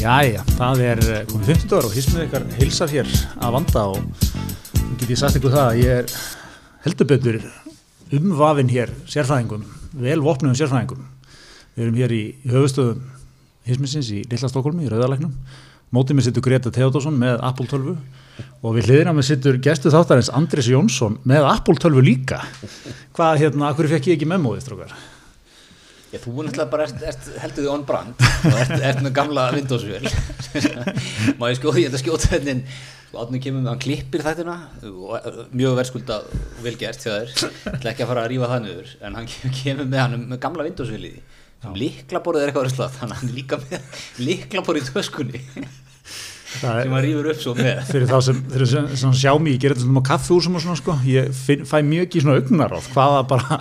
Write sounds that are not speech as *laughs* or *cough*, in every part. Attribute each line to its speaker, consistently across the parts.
Speaker 1: Jæja, það er eh, komið 50 ára og hismið ykkar heilsar hér að vanda og get ég sagt ykkur það að ég er heldur betur umvafinn hér sérfræðingum, vel vopnum sérfræðingum. Við erum hér í höfustöðum hismisins í Lilla Stokkólmi í Rauðarleiknum. Mótið mér sittur Greta Theodorsson með Apple 12 og við hliðina með sittur gestu þáttarins Andris Jónsson með Apple 12 líka. Hvað hérna, akkur fekk ég ekki memóðið strókar?
Speaker 2: Já, þú er náttúrulega bara ert, ert, heldur því on brand og ert, ert með gamla Windows-vél. *laughs* Má ég skjóta hennin sko átnum kemur með, hann klippir þættina og mjög verðskulda og vel gert hjá þér, ætla ekki að fara að rífa það niður en hann kemur með hann með gamla Windows-vél í því, sem liklaborðið er eitthvað verið þannig að hann er líka með *laughs* liklaborðið í töskunni. Sem hann rýfur upp svo með.
Speaker 1: Fyrir þá sem, sem, sem sjá mig, ég ger þetta svona á kaffehúsum og svona sko, ég finn, fæ mjög ekki svona augnaráð, hvaða bara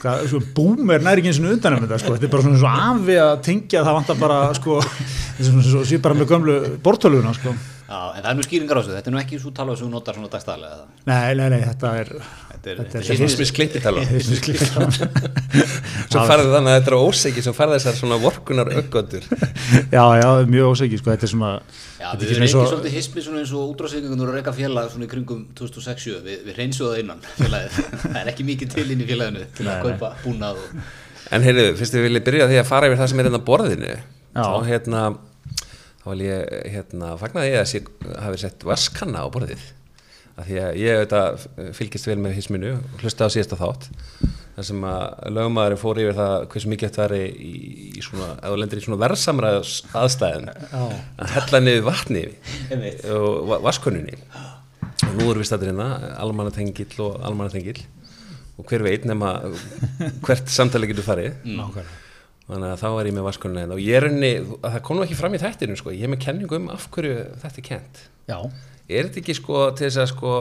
Speaker 1: sko, búmer næri ekki eins og utanum þetta sko, þetta er bara svona svo afi að tengja það vantar bara sko, *laughs* þessi svo sé bara með gömlu bortöluna sko.
Speaker 2: Já, en það er nú skýringar á þessu, þetta er nú ekki svo tala sem þú notar svona dagstæðlega
Speaker 1: Nei, nei, nei, þetta er
Speaker 2: Þetta er,
Speaker 3: Hismis klippitala. *laughs*
Speaker 1: Hismis klippitala. *laughs*
Speaker 3: Svo farði þannig að þetta er ósegið sem farði þessar svona vorkunar öggotur *laughs*
Speaker 1: Já, já, mjög ósegið sko, þetta er svona
Speaker 2: Já, við erum ekki svolítið hismi svona eins og útráðsvíkingunur og reyka félag svona í kringum 2006 við, reynsuðu það innan félagið. Það er ekki mikið til inn í félaginu til að kaupa búnað og...
Speaker 3: En heyrðu, þá hérna vil ég hérna fagna því að það hafi sett vaskanna á borðið. Af því að ég auðvitað fylgist vel með hisminu og hlusta á síðasta þátt þar sem að lögumæðurinn fór yfir það hversu mikið þetta er í, í svona, eða lendur í svona verðsamra aðstæðin að hella niður vatni og vaskonunni og nú erum við stættir hérna almannatengill og almannatengill. Og hver veit nema hvert samtali getur farið.
Speaker 1: Mm.
Speaker 3: Þannig að þá er ég með vaskonunni hérna og ég er unni, það kom nú ekki fram í þættinu sko, ég er með kenningu um af hverju þetta er kent
Speaker 1: Já.
Speaker 3: er þetta ekki sko til þess að sko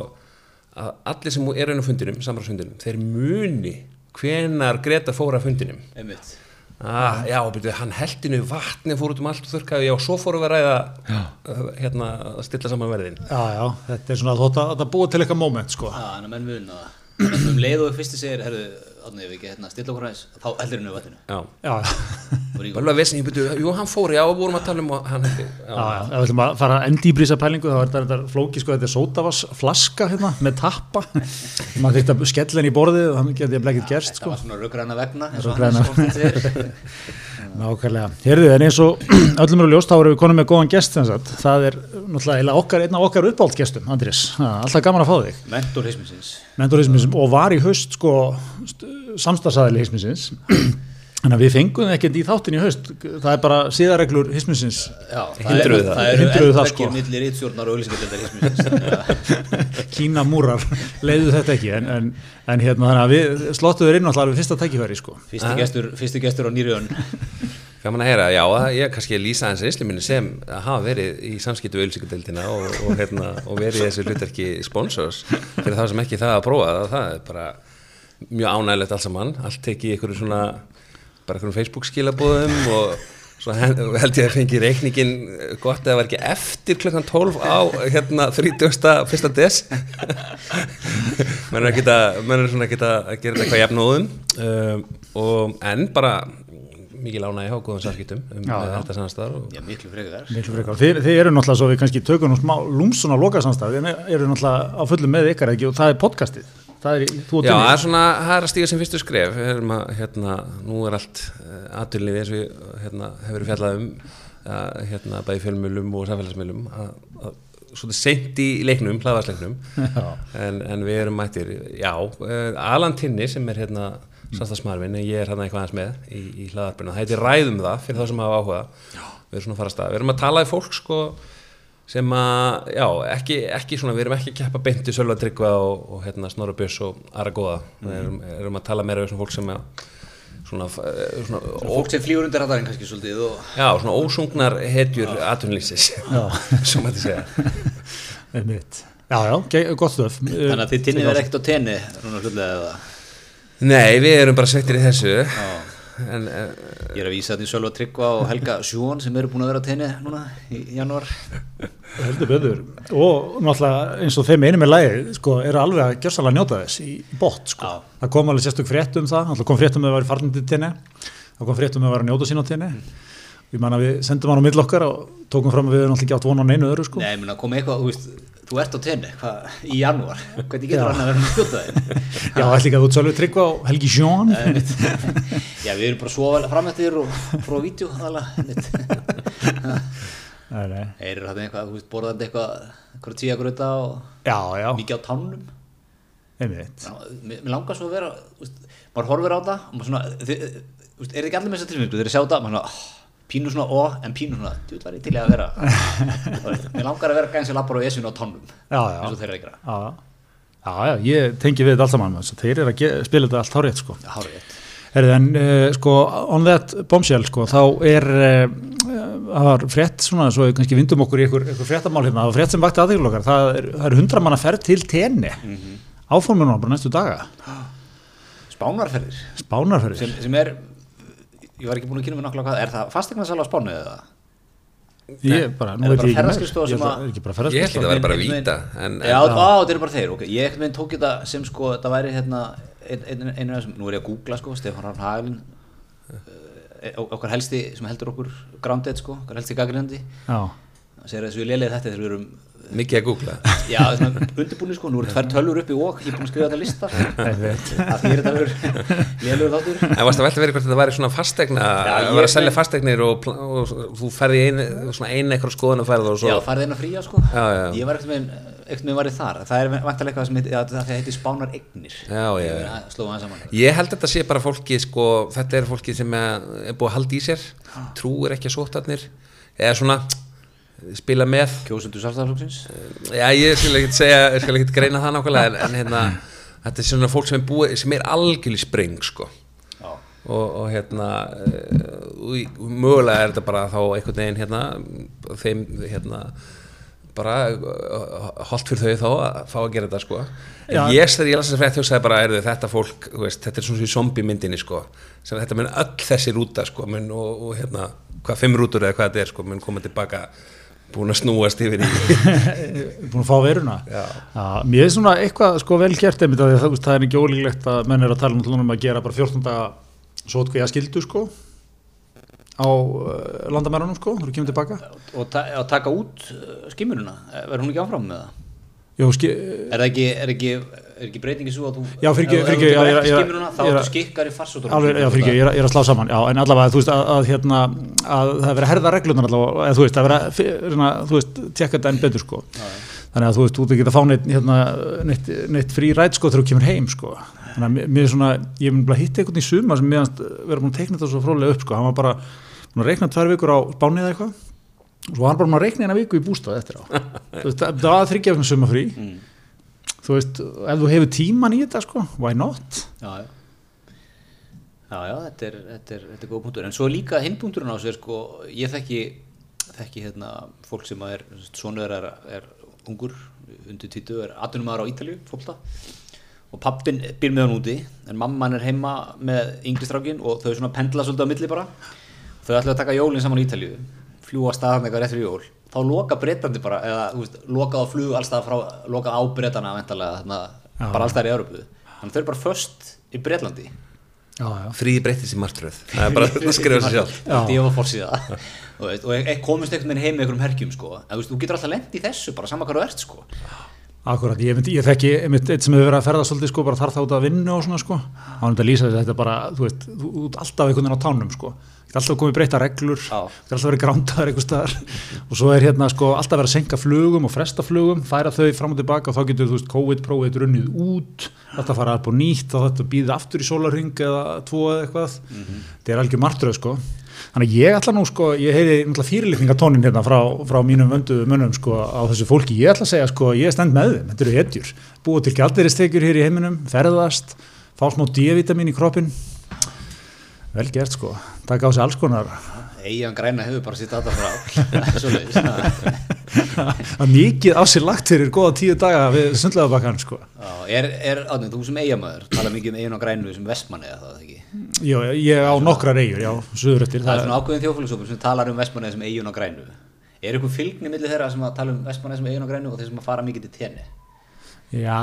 Speaker 3: að allir sem eru inn á fundinum, samráðsfundinum þeir muni hvenar Greta fóra fundinum?
Speaker 2: Einmitt.
Speaker 3: Ah, já, byrju, hann heldinu vatni fór út um allt og þurrkaði, já, svo fórum við að ræða uh, hérna, að stilla saman verðin.
Speaker 1: Já, já, þetta er svona að þetta, búið til eitthvað moment, sko.
Speaker 2: Já, en að menn mun að *clears throat* um leið og fyrstu segir, herru, átnið við ekki hérna, stilla okkur aðeins, þá heldur hennu vatninu.
Speaker 3: Já,
Speaker 1: Já,
Speaker 3: að vissin, ég byrju, jú, hann fór, já, við vorum að tala um og hann heldur
Speaker 1: já, já, ef við ætlum að fara að endi í brísa pælingu þá er þetta, flóki, sko, þetta er sótavas flaska hérna, með tappa. Maður þurft að skella henni í borðið og hann geti að blekkið gerst,
Speaker 2: Það
Speaker 1: sko.
Speaker 2: var svona raugræna vegna, eins og hann er segir *laughs*
Speaker 1: Nákvæmlega. Hérðu, *clears throat* Mentorismism og var í haust sko samstagsæðili hismisins. Þannig að við fengum það ekkert í þáttin í haust. Það er bara síðareglur hismisins.
Speaker 2: Já,
Speaker 3: Hindruðu það.
Speaker 2: það eru
Speaker 1: það, sko.
Speaker 2: millir rítstjórnar og auðlýsingardeildar hismisins *laughs*
Speaker 1: Kína múrar leiðu þetta ekki en, en, en hérna þannig að við slottuður inn alltaf við fyrsta tækifæri sko.
Speaker 2: Fyrsti gestur, fyrsti gestur á nýriðun
Speaker 3: Gaman að heyra, já, ég kannski að lýsa hans reynslu minni sem að hafa verið í samskiptu auðlýsingadeildina og, og, hérna, og verið þessu hlutverki sponsors. Fyrir það sem ekki það að prófa það, það er bara mjög ánægilegt allt saman, allt tekið í einhverju svona, bara einhverjum Facebook skilabóðum og svo held ég að fengi reikningin gott að það var ekki eftir klukkan 12 á hérna 30. fyrsta des. Menn er að geta menn er svona að geta að gera eitthvað jafnóðum. Um, og en bara mikið lána í hágóðum samskiptum um
Speaker 1: Já, já.
Speaker 3: þetta samstæðar og
Speaker 2: Já, miklu frekar
Speaker 1: Miklu frekar. Þið, þið eru náttúrulega svo við kannski tökum nú smá lúmsuna lokasamstæð þið eru náttúrulega á fullu með ykkar ekki og það er podcastið. Það er,
Speaker 3: Já, það er svona, það er að stíga sem fyrstu skref við erum að, hérna, nú er allt uh, aðtunlífi eins og við, hérna, hefur fjallað um uh, hérna, bæði fjölmjölum og samfélagsmiðlum að, að svolítið seint í leiknum, hlaðarsleiknum *laughs* en, en við erum mættir já, uh, Alan Tinni sem er hérna samstagsmarfin, en ég er hérna eitthvað aðeins með í, í hlaðarpina, það heitir ræðum það fyrir þá sem hafa áhuga, við erum svona að fara að stað. Við erum að tala í fólk sko sem að, já, ekki, ekki svona, við erum ekki að keppa beinti Sölva Tryggva og, og hérna Snorra Björns og Ara Góða við erum, erum að tala meira um svona fólk sem að svona, eh, svona,
Speaker 2: Fólk sem flýur undir radarinn kannski svolítið og
Speaker 3: já, svona ósungnar hetjur atvinnlýsis, sem að þið segja. *laughs*
Speaker 1: Einmitt. Já, já, gott stöf.
Speaker 2: Þannig að þið tinnið er ekkert á tenni Rúnar hlutlega eða
Speaker 3: Nei, við erum bara sveittir í þessu. En, en
Speaker 2: Ég er að vísa þetta í Sölva Tryggva og Helga Sjón sem eru búin að vera á tenni núna í janúar.
Speaker 1: Heldur betur. Og náttúrulega eins og þeim einu með lægi, sko, eru alveg að gjörsalega njóta þess í bótt, sko. Það kom alveg sérstök frétt um það, náttúrulega kom frétt um að það var farnandi tenni, það kom frétt um að það var að njóta sín á man að við sendum hann á mill okkar og tókum fram að við erum alltaf ekki átt vona á neinu öðru sko.
Speaker 2: Nei, menn að koma eitthvað, þú ert á tenni í janúar, hvernig getur hann að vera með skjóta þig? *laughs*
Speaker 1: Já, ætli ekki að þú svolítið tryggva á Helgi Sjón.
Speaker 2: Já, við erum bara svo vel fram eftir og frá vídeo aðalega. *laughs* Þeir eru þetta eitthvað, þú veist, borðandi eitthvað eitthvað tíja gröta og
Speaker 1: Já, já,
Speaker 2: mikið á tánum.
Speaker 1: Einmitt.
Speaker 2: Mér langar svo að vera, maður horfir á það er ekki allir með þessa tilfinningu, þeir eru sjá það, maður svona, oh, pínu svona ó, en pínu svona, þú var ég til í að vera. *laughs* Mér langar að vera gæðin sem lappar á esinu á
Speaker 1: já.
Speaker 2: eins og þeir eru ekki
Speaker 1: Já, já, já, ég tengi við þetta allt saman þeir eru að spila þetta allt hárið sko.
Speaker 2: Rétt
Speaker 1: Herði, en uh, sko, on that bombshell sko, þá er uh, það var frétt svona, svo kannski vindum okkur í ykkur, ykkur fréttamál hérna, það var frétt sem vakti aðeiglokkar, það er, það er hundra manna ferð til tenni, mm. -hmm. áformunum bara næstu daga,
Speaker 2: Spánarferðir.
Speaker 1: Spánarferðir.
Speaker 2: Sem, sem er, ég var ekki búin að kynna mig nokkla hvað, er það fastegnarsala á Spánu eða?
Speaker 1: ég bara, nú
Speaker 2: Er það
Speaker 1: veit
Speaker 2: bara
Speaker 1: ég ekki meir
Speaker 2: ferðaskrifstofa
Speaker 1: Ég
Speaker 2: að-
Speaker 1: er ekki bara
Speaker 3: Ég held að það væri bara
Speaker 2: Einhvern
Speaker 3: víta
Speaker 2: Já, þetta eru bara þeir, ok. Ég einhvern veginn tók þetta sem sko, þetta væri hérna ein, ein, einu af þessum, nú er ég að googla sko, Stefán Rafn Hagelin uh, okkar helsti sem heldur okkur grounded sko, okkar helsti gaggrindi
Speaker 1: Já,
Speaker 2: það segir þessu við leiðið þetta þegar við erum
Speaker 3: mikið að googla.
Speaker 2: Já, svona undirbúinu sko, nú eru tvær tölur uppi og ég er búin að skrifa þetta lista.
Speaker 1: Einmitt.
Speaker 2: að því er þetta verður lélugur þáttur
Speaker 3: En varst að velta verið hvort þetta væri svona fastegna
Speaker 2: Já,
Speaker 3: að
Speaker 2: ég-
Speaker 3: vera að selja fastegnir og, pl- og þú ferði ein, svona ein eitthvað skoðun að og svo
Speaker 2: Já, farið inn að fría sko.
Speaker 3: Já, já.
Speaker 2: Ég var ekkert með, ekkert með varðið þar. Það er vantarlega eitthvað sem heitir, já, það heitir spánar eignir.
Speaker 3: Já, já, já.
Speaker 2: Það
Speaker 3: Ég held að þetta sé bara fólki sko, þetta er fólki sem er, er búið að halda í sér trúir ekki að sóttarnir eða svona spila með.
Speaker 2: Kjósundu sjálfstæðarflokksins
Speaker 3: Já, ég skal ekki segja, ég skal ekki greina það nákvæmlega en, en hérna, þetta er svona fólk sem er búið sem er algjörlega spring sko.
Speaker 2: Já,
Speaker 3: og, og hérna og í- mögulega er þetta bara þá einhvern veginn hérna þeim hérna bara uh, holdt fyrir þau þá að fá að gera þetta sko. En
Speaker 1: Já.
Speaker 3: ég þegar ég las þess að frétt hugsaði bara er þetta fólk, þú veist, þetta er svona svo í zombi myndinni sko, sem þetta mun öll þessi rúta sko, mun og, og hérna hvað fimm rútur eða hvað þetta er sko, mun koma tilbaka búin að snúast yfir í *laughs*
Speaker 1: búin að fá veruna
Speaker 3: Já.
Speaker 1: mér er svona eitthvað sko vel gert einmitt að það, það er ekki ólíklegt að menn er að tala um tlunum að gera bara 14 daga sótkvíja skildu sko á uh, landamærunum sko, þú kemur tilbaka
Speaker 2: og, ta og taka út skimmununa Verður hún ekki áfram með það?
Speaker 1: Jó,
Speaker 2: Er það ekki, er ekki, er ekki breytingi svo að þú
Speaker 1: Já,
Speaker 2: þú
Speaker 1: já,
Speaker 2: ekki
Speaker 1: já,
Speaker 2: skimmununa þá
Speaker 1: er
Speaker 2: ertu
Speaker 1: að-
Speaker 2: skikkari farsóttur
Speaker 1: alveg, já, fyrir ekki, ég, er að- að slá saman já, en allavega, þú veist, að, að, hérna, að það er verið að herða reglunar allavega, eða þú veist, að vera, hérna, þú veist, tjekka þetta enn betur, sko. Þannig að þú veist, þú ekki að fá neitt, hérna, neitt, neitt frí rætt, sko, þegar þú kemur heim, sko. Þannig að mér- er svona, ég mun bara hitta einhvern í suma sem fannst vera búin að teikna þetta svo fróðlega upp, sko, hann var bara að eitthvað. Og svo var hann bara að reikna eina viku í bústað eftir á. *laughs* Þú það var þryggja vegna sumafrí þú veist, ef þú hefur tíman í þetta, sko, why not?
Speaker 2: Já, já. Já, já, þetta er, þetta er, þetta er góð punktur. En svo er líka hindpunkturinn á sér sko, ég þekki, þekki hérna, fólk sem er, sonur er, er ungur, undir títu er atvinnumæður á Ítalju, fólkta og pappin býr með hann úti en mamman er heima með yngri strákin og þau svona pendla svolítið á milli bara. Þau ætla að taka jólinn saman í Ítalju fljúa staðan eitthvað rétt fyrir jól þá loka breytandi bara, eða þú veist, lokað á flug allstað frá, lokað á breytana bara allstað í Európu þannig þau eru bara föst í
Speaker 1: já.
Speaker 3: fríði breyttis í martröð það er bara *laughs* að skrifa sér sjálf
Speaker 1: Já.
Speaker 2: Dífa fórsíða og, veist, og e- komist einhvern veginn heim með einhverjum herkjum sko. en, þú, veist, þú getur alltaf lent í þessu bara sama hvað þú ert sko.
Speaker 1: Akkurat, ég, ég þekki einmitt eitt sem hefur verið að ferða svolítið sko, bara þarf það út að vinna og svona sko, á hann að lýsa þess að þetta er bara, þú veist, þú þú ert alltaf einhvern veginn á tánum sko, þetta alltaf komið breyta reglur, alltaf verið grántaður einhver staðar. Og svo er hérna sko alltaf verið að senka flugum og fresta flugum, færa þau fram og tilbaka og þá getur þú veist COVID-prófið runnið út, þetta fara upp á nýtt og þetta býðið aftur í sólarring eða tvo eða eitthvað, þetta er algjör martröð sko, þannig að ég ætla nú sko, ég heyri náttúrulega fyrirlitningatónin hérna frá, frá mínum vöndu mönnum sko á þessu fólki, ég ætla að segja sko, ég er stend með þeim, þetta eru vel gert sko, taka á sig alls konar,
Speaker 2: Eigan græna hefur bara sitt aðta frá
Speaker 1: að mikið á sig lagt fyrir góða tíu daga við sundlegabakkan sko.
Speaker 2: Já, er, er átnið, þú sem eigamæður tala mikið um eigin og grænu sem vestmanni eða það ekki?
Speaker 1: Jó, ég á nokkrar eigur, já, suðuröttir,
Speaker 2: það er svona ákveðin þjófélagsópur sem talar um vestmanni sem eigin og grænu. Er ykkur fylgni millir þeirra sem að tala um vestmanni sem eigin og grænu og þeir sem að fara mikið til tenni
Speaker 1: já,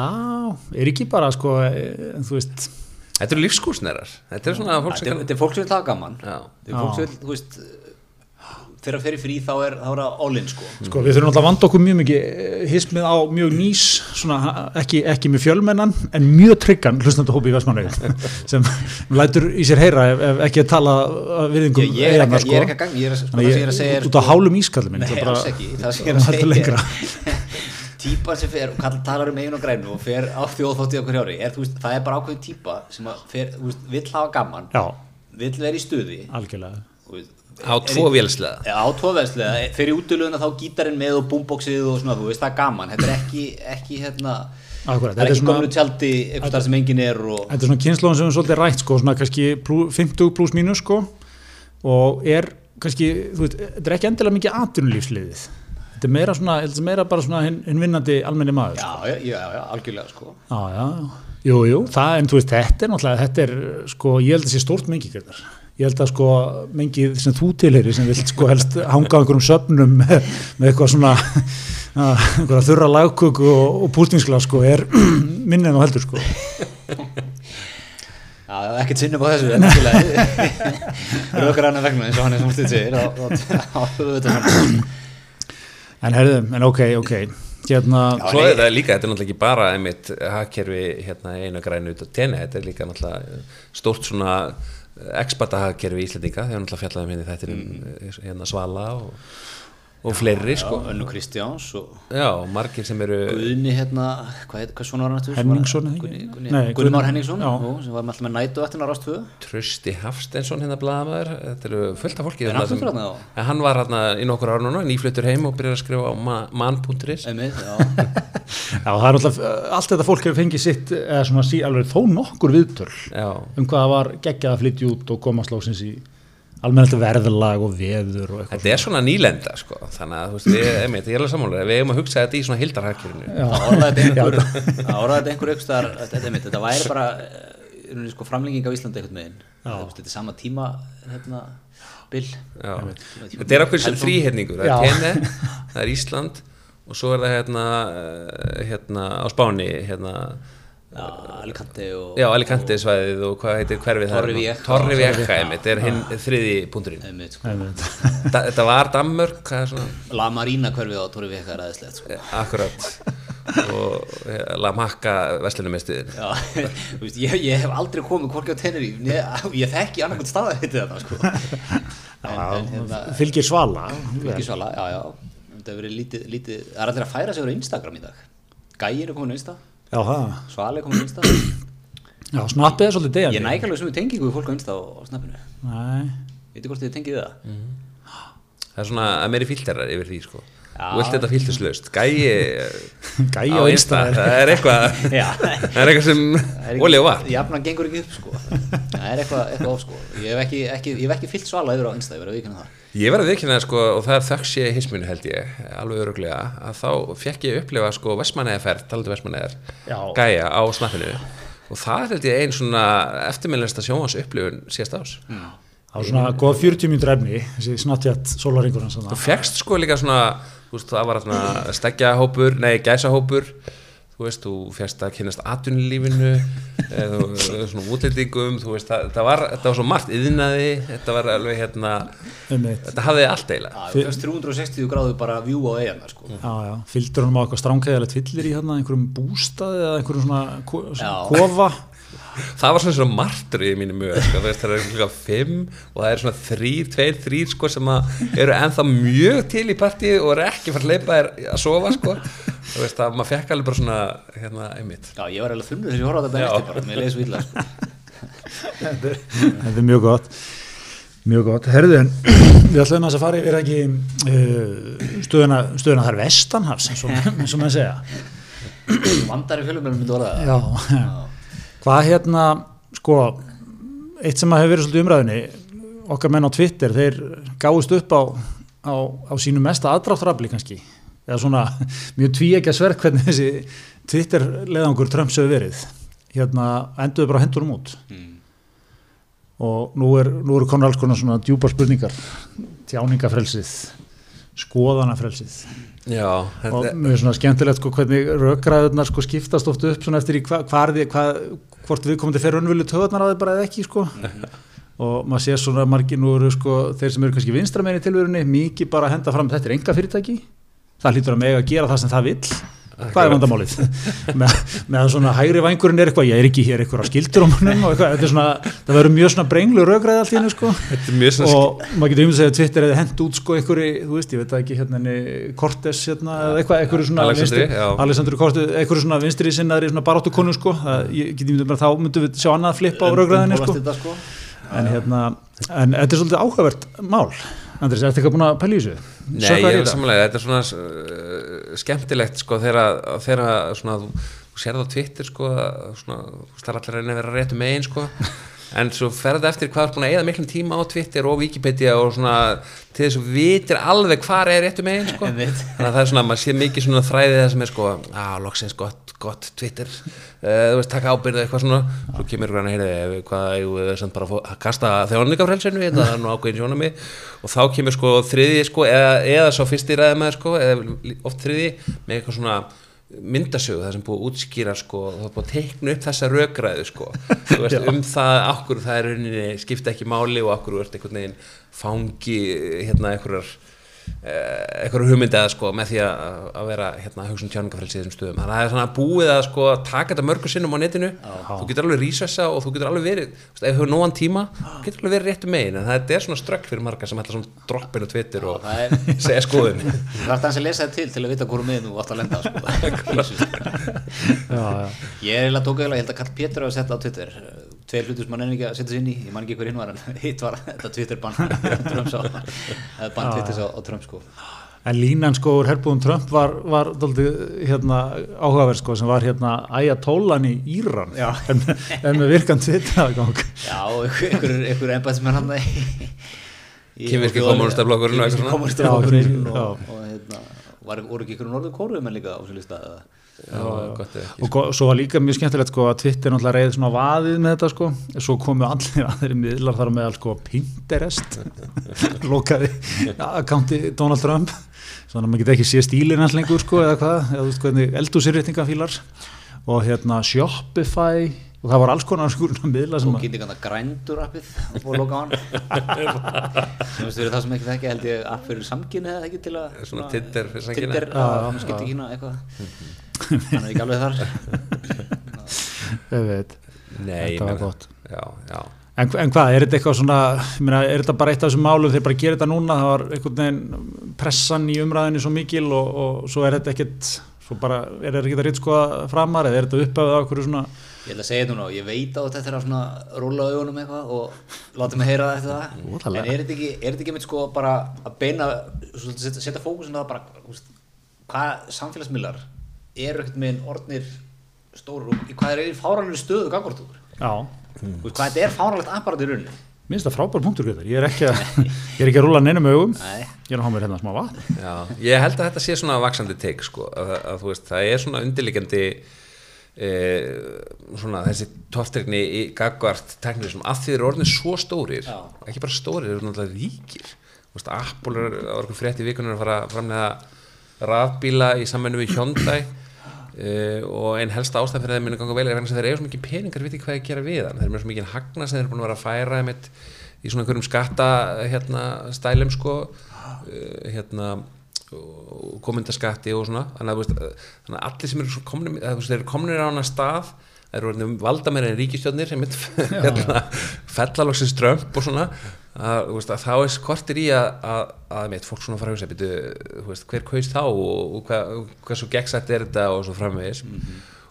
Speaker 1: er ekki bara sko, eh, þú veist,
Speaker 3: þetta eru lífskúrsnerar þetta er svona fólk sem
Speaker 2: þetta er- er fólk sem vil taka gaman.
Speaker 3: Já.
Speaker 2: þetta er fólk sem vil, þú veist þegar fer í frí þá er, þá er það all-in sko.
Speaker 1: Sko, við þurfum alltaf að vanda okkur mjög mikið eh, hismið á mjög nýs, svona, ekki, ekki með fjölmennan, en mjög tryggan hlustandi hópi í Vestmannvega *laughs* sem lætur í sér heyra ef, ef ekki að tala að virðingum
Speaker 2: ég, ég er
Speaker 1: eyjanna,
Speaker 2: ekki, ég er ekki að er, sko, það er er
Speaker 1: út á hálum ískallum það er bara-
Speaker 2: það segja.
Speaker 1: lengra. *laughs*
Speaker 2: típa sem fer, og kall talar um eigin og grænu og fer á þjóðfótti okkur hjári er, veist, það er bara ákveðin típa sem að fer, veist, vill hafa gaman
Speaker 1: Já,
Speaker 2: vill vera í stuði. Veist,
Speaker 3: á
Speaker 2: er-
Speaker 3: tvo vélslega
Speaker 2: Já, á tóðveðslega, fyrir útlöðuna þá gítarinn með og boomboxið og svona, þú veist, það er gaman. Þetta er ekki, ekki hérna
Speaker 1: Akkurat,
Speaker 2: það er
Speaker 1: þetta er
Speaker 2: ekki
Speaker 1: svona-
Speaker 2: gömlu tjaldi einhvers þar sem engin er og
Speaker 1: Þetta er svona kynnslóðan sem við svolítið rætt sko, svona kannski plú, 50 pluss mínus sko og er kannski, þú veit, þetta er ekki endilega mikið atvinnulífsliðið. Þetta er meira svona, þetta er meira bara svona hinn hin vinnandi almenni maður.
Speaker 2: já, já, já, já, algjörlega sko
Speaker 1: Já, já, jú, jú, það, en þú veist, þetta er náttúrulega, þetta er, sko, ég held að sé stórt mengi, Gretar. Ég held að, sko, mengið sem þú tilheyri, sem vilt, sko, helst hanga á einhverjum söfnum með, eitthvað svona, að, *laughs* einhverja þurra lagköku og, og púltingsglas, sko, er *clears throat* minni en þú heldur, sko.
Speaker 2: Já, það er ekkert sinnum á þessu en náttúrulega *laughs* rökar annar vegna eins og hann er
Speaker 1: En herðum, en ok, ok, hérna,
Speaker 2: Já,
Speaker 3: Svo
Speaker 2: nei.
Speaker 3: er það líka, þetta er náttúrulega ekki bara einmitt hagkerfi hérna í einu grænu út á tenni, þetta er líka náttúrulega stórt svona expata hagkerfi í Íslandinga, þegar náttúrulega fjallaðum hérna í þættinum hérna Svala og, og fleiri sko.
Speaker 2: Já, Önnu Kristjáns og
Speaker 3: Já, margir sem eru
Speaker 2: Guðni hérna, hvað hvað svona var hann aftur?
Speaker 1: Henningsson?
Speaker 2: Guðni, Már Henningsson, sem var með alltaf með nætu eftir rást tvö.
Speaker 3: Trösti Hafsteinsson hérna blaðamæður, þetta eru fullt af fólki þarna
Speaker 2: hann
Speaker 3: var hérna í nokkur ára núna, nýfluttur heim og byrjar að skrifa á ma- man.is
Speaker 2: einmitt, já, *laughs*
Speaker 1: já, það er náttúrulega, allt þetta fólk hefur fengið sitt, eða svona sí, alveg þó nokkur viðtöl
Speaker 3: Já,
Speaker 1: um hvað það var geggjað að flytja út og koma slóksins í almennilegt verðlag og veður og eitthvað.
Speaker 3: þetta er svona. nýlenda sko, þannig að þú veist, við, einmitt, ég er alveg sammálega, við eigum að hugsa þetta í svona hildarhagkerfinu
Speaker 2: það orðaði þetta einhver orðaði þetta einhver aukstæðar þetta, einmitt, þetta væri bara eh, sko, framlenging af Íslandi þú veist, þetta er sama tíma hérna, bil
Speaker 3: Já. Þetta er okkur sem
Speaker 2: Helfum.
Speaker 3: þrýhetningur, það er Tene, það er Ísland og svo er það hérna, eh, hérna á Spáni, hérna,
Speaker 2: Alicante og
Speaker 3: já, Alicante svæðið og hvað heitir hverfið það?
Speaker 2: Torrevieja.
Speaker 3: Torrevieja, einmitt, er hinn þriði punkturinn.
Speaker 2: einmitt, sko.
Speaker 1: Einmitt. *laughs*
Speaker 3: Þetta var Danmörk, hvað er svona,
Speaker 2: La Marina hverfið á Tóri Veka er aðeinslegt sko.
Speaker 3: eh, akkurat, og eh, La Macca vestlunumestiðin.
Speaker 2: Já, *laughs* þú veist, ég, ég hef aldrei komið hvorki á Tenerife ég, ég þekki annarkvæmt staða þetta þarna sko. en, en hérna
Speaker 1: fylgir svala
Speaker 2: Fylgisvala, já, já þetta hefur verið lítið, lítið það er allir að færa sig á Instagram í dag Gæin er komin á Insta,
Speaker 1: já, það,
Speaker 2: Svali komin á Insta
Speaker 1: já, snappið er svolítið degjandi
Speaker 2: ég næg alveg sem við tengingu við fólk á Insta á, á snappinu.
Speaker 1: Nei,
Speaker 2: veitir hvort þið tengið það?
Speaker 3: Það er svona að meiri filterar yfir því, sko.
Speaker 2: Já.
Speaker 3: Þú vilt þetta filterslaust, gæi *laughs*
Speaker 1: gæi
Speaker 3: á
Speaker 1: á
Speaker 3: Insta,
Speaker 1: Insta
Speaker 3: það er eitthvað, *laughs*
Speaker 2: Já.
Speaker 3: það er eitthvað sem, og vatn.
Speaker 2: jafnan gengur ekki upp sko *laughs* það er eitthvað, eitthvað of sko ég hef ekki, ekki, ég hef ekki fyllt Svala yfir á Insta ég verið að vikina það
Speaker 3: verði sko og það er þöggs ég hisminu held ég, alveg öruglega að þá fekk ég upplifa sko Vestmanæðaferð, talandi Vestmanæðar,
Speaker 1: Já.
Speaker 3: gæja á snappinu og það held ég ein svona eftirminnlesta sjónvans upplifun síðast ás.
Speaker 1: það var svona góð 40 mínútur efni þessi snattjátt sólaringur hans
Speaker 3: Þú fegst sko líka svona, veist það var svona steggjahópur, nei gæsahópur, þú veist, þú fegst að kynast atvinnulífinu, svona útlendingum, þú veist, það, það, var, þetta var svo margt yðnaði, þetta var alveg hérna, þetta hafði allt eiginlega.
Speaker 2: Þú fyrst 360 gráðu bara vjú á eigana sko.
Speaker 1: Já, já, fylgdur hann á eitthvað stránkæðilegt fyllir í hérna einhverjum bústaði eða einhverjum svona, ko svona
Speaker 2: Já.
Speaker 1: kofa *laughs*
Speaker 3: það var svona svona martur í mínu mjög sko, það er klukka fimm og það er svona þrýr, tveir, þrýr sko, sem að eru ennþá mjög til í partíu og eru ekki fara að leipa þér að sofa sko. þú veist að maður fekk alveg bara svona hérna einmitt.
Speaker 2: Já, ég var eiginlega þunnur þegar ég horfði á þetta
Speaker 3: Já.
Speaker 2: eftir bara, svo illa sko.
Speaker 1: þetta er mjög gott. Mjög gott, herðu en við ætlum að fara yfir ekki uh, stöðuna, stöðuna þar vestanhafs eins og, eins og maður segja?
Speaker 2: Vandari fjölumælum myndi orða það.
Speaker 1: Já, hvað hérna sko, eitt sem að hefur verið svolítið umræðinni okkar menn á Twitter, þeir gáðust upp á, á, á sínu mesta aðdráttrafli kannski, eða svona *laughs* mjög tvíekja sverk hvernig þessi Twitter leðangur Trumps hefur verið. Hérna enduðu bara hendunum út
Speaker 2: mm.
Speaker 1: og nú er, nú eru konar alls konar svona djúpar spurningar. Tjáningafrelsið skoðanafrelsið
Speaker 3: já,
Speaker 1: og
Speaker 3: þetta,
Speaker 1: mjög svona skemmtilegt sko hvernig rökgræðunar sko skiptast oft upp svona eftir í hva, hvar því, hva, hvort við komum til fyrir önvölu töðunar að þið bara eða ekki sko. *laughs* Og maður sé svona margir nú eru sko þeir sem eru kannski vinstramenni tilverunni mikið bara að henda fram þetta er enga fyrirtæki. Það hlýtur að mega að gera það sem það vill hvað er vandamálið *laughs* með, með svona hægri vangurinn er eitthvað ég er ekki hér eitthvað skildur á munum og eitthvað, þetta er svona, það verður mjög svona brenglu röggræð allt í hennu sko
Speaker 3: Þetta er mjög svona
Speaker 1: og maður getur um að segja að Twitter hefði hent út sko einhverju, þú veist, ég veit ekki hérna Cortes hérna, eða eitthvað, einhverju svona.
Speaker 3: Alexandri
Speaker 1: Cortes, einhverju svona vinstri sinnaðri svona baráttu konu sko, það, ég bara þá myndum við sjá annað flip á röggræðinni sko
Speaker 2: Þetta, sko.
Speaker 1: en hérna, en þetta er svolítið áhugavert mál, Andris, er þetta eitthvað búin að pæla í þessu?
Speaker 3: Nei, ég er
Speaker 1: þetta?
Speaker 3: samanlega, þetta er svona uh, skemmtilegt sko þegar þú, þú sérð á Twitter sko það er allir að reyna að vera réttu megin sko *laughs* en svo ferði eftir hvað er búin að eða miklum tíma á Twitter og Wikipedia og svona til þess að vitir alveg hvað er réttu megin sko
Speaker 2: Einmitt.
Speaker 3: þannig að það er svona, maður sé mikið svona þræðið það sem er sko, að loksins gott, gott Twitter, uh, þú veist, taka ábyrðu eitthvað svona, svo kemur hérna heyrði hvað, ég samt bara að kasta þjónleikafrelsinu, þetta er nú ákveðin sjónami og þá kemur sko þriði sko, eða, eða svo fyrsti ræðumæður sko, eða oft þriði með eitthvað svona myndasögu það sem búið að útskýra sko, það er búið að teikna upp þessa rökræðu sko, veist, *laughs* um það akkur það er skipta ekki máli og akkur þú ert einhvern veginn fangi hérna einhverjar einhverju hugmyndi að sko með því að, vera hérna hugsa um tjáningafrelsi í þessum stöðum. Þannig að það er svona búið að sko taka þetta mörgur sinnum á netinu. Þú getur alveg rísessa og þú getur alveg verið þú veist, ef þú hefur nógan tíma, getur alveg verið réttu megin. En þetta er svona strökk fyrir marga sem ætla svona droppin á Twitter og
Speaker 2: það er- *laughs*
Speaker 3: segja skoðun. *laughs*
Speaker 2: Það er það að lesa það til til að vita hvort með þú átt að lenda sko. *laughs*
Speaker 1: Já, já.
Speaker 2: Ég er eiginlega tók eiginlega, ég held að Karl Pétur Tveir hlutur sem mann enn ekki að setja sér inn í. Ég man ekki hver hinn var en *laughs* hitt var þetta Twitter *laughs* bann bann Twitters á, á Trump sko.
Speaker 1: En línan sko úr herbúðum Trump var, var daldið hérna áhugaverð sko sem var hérna Ayatollah í Íran. *laughs* En, en með virkan Twitter-aðgang.
Speaker 2: Já, og einhver, einhver, einhver embæðsmenn hann
Speaker 3: Kínverski kommúnistaflokkurinn og eitthvað svona.
Speaker 2: Kommúnistaflokkurinn
Speaker 1: Já,
Speaker 2: og, og hérna, var, voru ekki einhverjum norður kóruðum en líka á sér lista eða
Speaker 3: Já, ekki
Speaker 1: og go- svo var líka mjög skemmtilegt sko að Twitter náttúrulega reyði svona vaðið með þetta sko. Svo komu allir *laughs* aðri miðlar þar á meðal sko Pinterest *laughs* lokaði akkánti Donald Trump. Þannig að maður geti ekki sé stílinn hans lengur sko eða hvað, eða þú veist hvernig eldúsirréttinga fílar. Og hérna Shopify og það var alls konar sko miðla sem
Speaker 2: og kynni kannar grændur appið og fór að loka á hann. *laughs* Þú veist, það sem ekki þekki held ég app fyrir samkynni eða ekki til að
Speaker 3: Svona Tinder fyrir samkynhneigða.
Speaker 2: Tinder, að skipti kína eitthvað hann er ekki alveg þar. *laughs*
Speaker 1: Ég veit,
Speaker 3: Nei,
Speaker 1: þetta var gott.
Speaker 3: Já, já.
Speaker 1: En, en hvað, er þetta eitthvað svona, ég meina, er þetta bara eitt af þessum málum þeir bara gera þetta núna, það var einhvern veginn pressan í umræðinni svo mikil og, og svo er þetta ekkert, svo bara, er þetta ekkert að reynd skoða framar eða er þetta upphafið á einhverju svona,
Speaker 2: ég ætla að segja þetta núna og ég veit á þetta er að svona rúla augunum eitthvað og láta mig heyra þetta en er þetta ekki, er þetta ekki mitt sko bara að beina, setja, fókusin á það bara, hvað samfélagsmiðlar eru ekkert með orðnir stóru, og í hvað er einn fáranlega stöðu Þú veist, hvað þetta er fáralegt apparat í rauninni.
Speaker 1: Minnst það frábær punktur, Grétar. ég er ekki að, ég er ekki að rúla neinum augum,
Speaker 2: Nei.
Speaker 1: ég er að hafa mér hérna smá vatn.
Speaker 3: Já, ég held að þetta sé svona vaksandi teik sko, að, að veist, það er svona undirliggjandi e, svona þessi tortrygni í gagvart teknir sem að því eru orðin svo stórir
Speaker 2: Já.
Speaker 3: ekki bara stórir, þeir eru náttúrulega ríkir. Veist, Apple er, eitthvað frétt í vikunum að fara að framlega rafbíla í sammennu við Hyundai Uh, og einn helsta ástæð fyrir að þeir muni ganga vel er vegna að þeir eru svo mikið peningar viti hvað að gera við hann. Þeir eru svo mikið hagna sem þeir eru búin að vera að færa einmitt, í svona einhverjum skatta hérna, stælum sko. Uh, hérna komundaskatti og svona. Þannig að, veist, þannig að allir sem eru komnir að, þeir eru komnir á hana stað þeir eru valda meira en ríkistjórnir sem hérna, fellaloksins strömp og svona að, veist, að þá er skortir í að, að, að mitt, fólk svona fara að hugsa hver kaust þá og, og hvað, hvað svo gegnsætt er þetta og svo framvegis.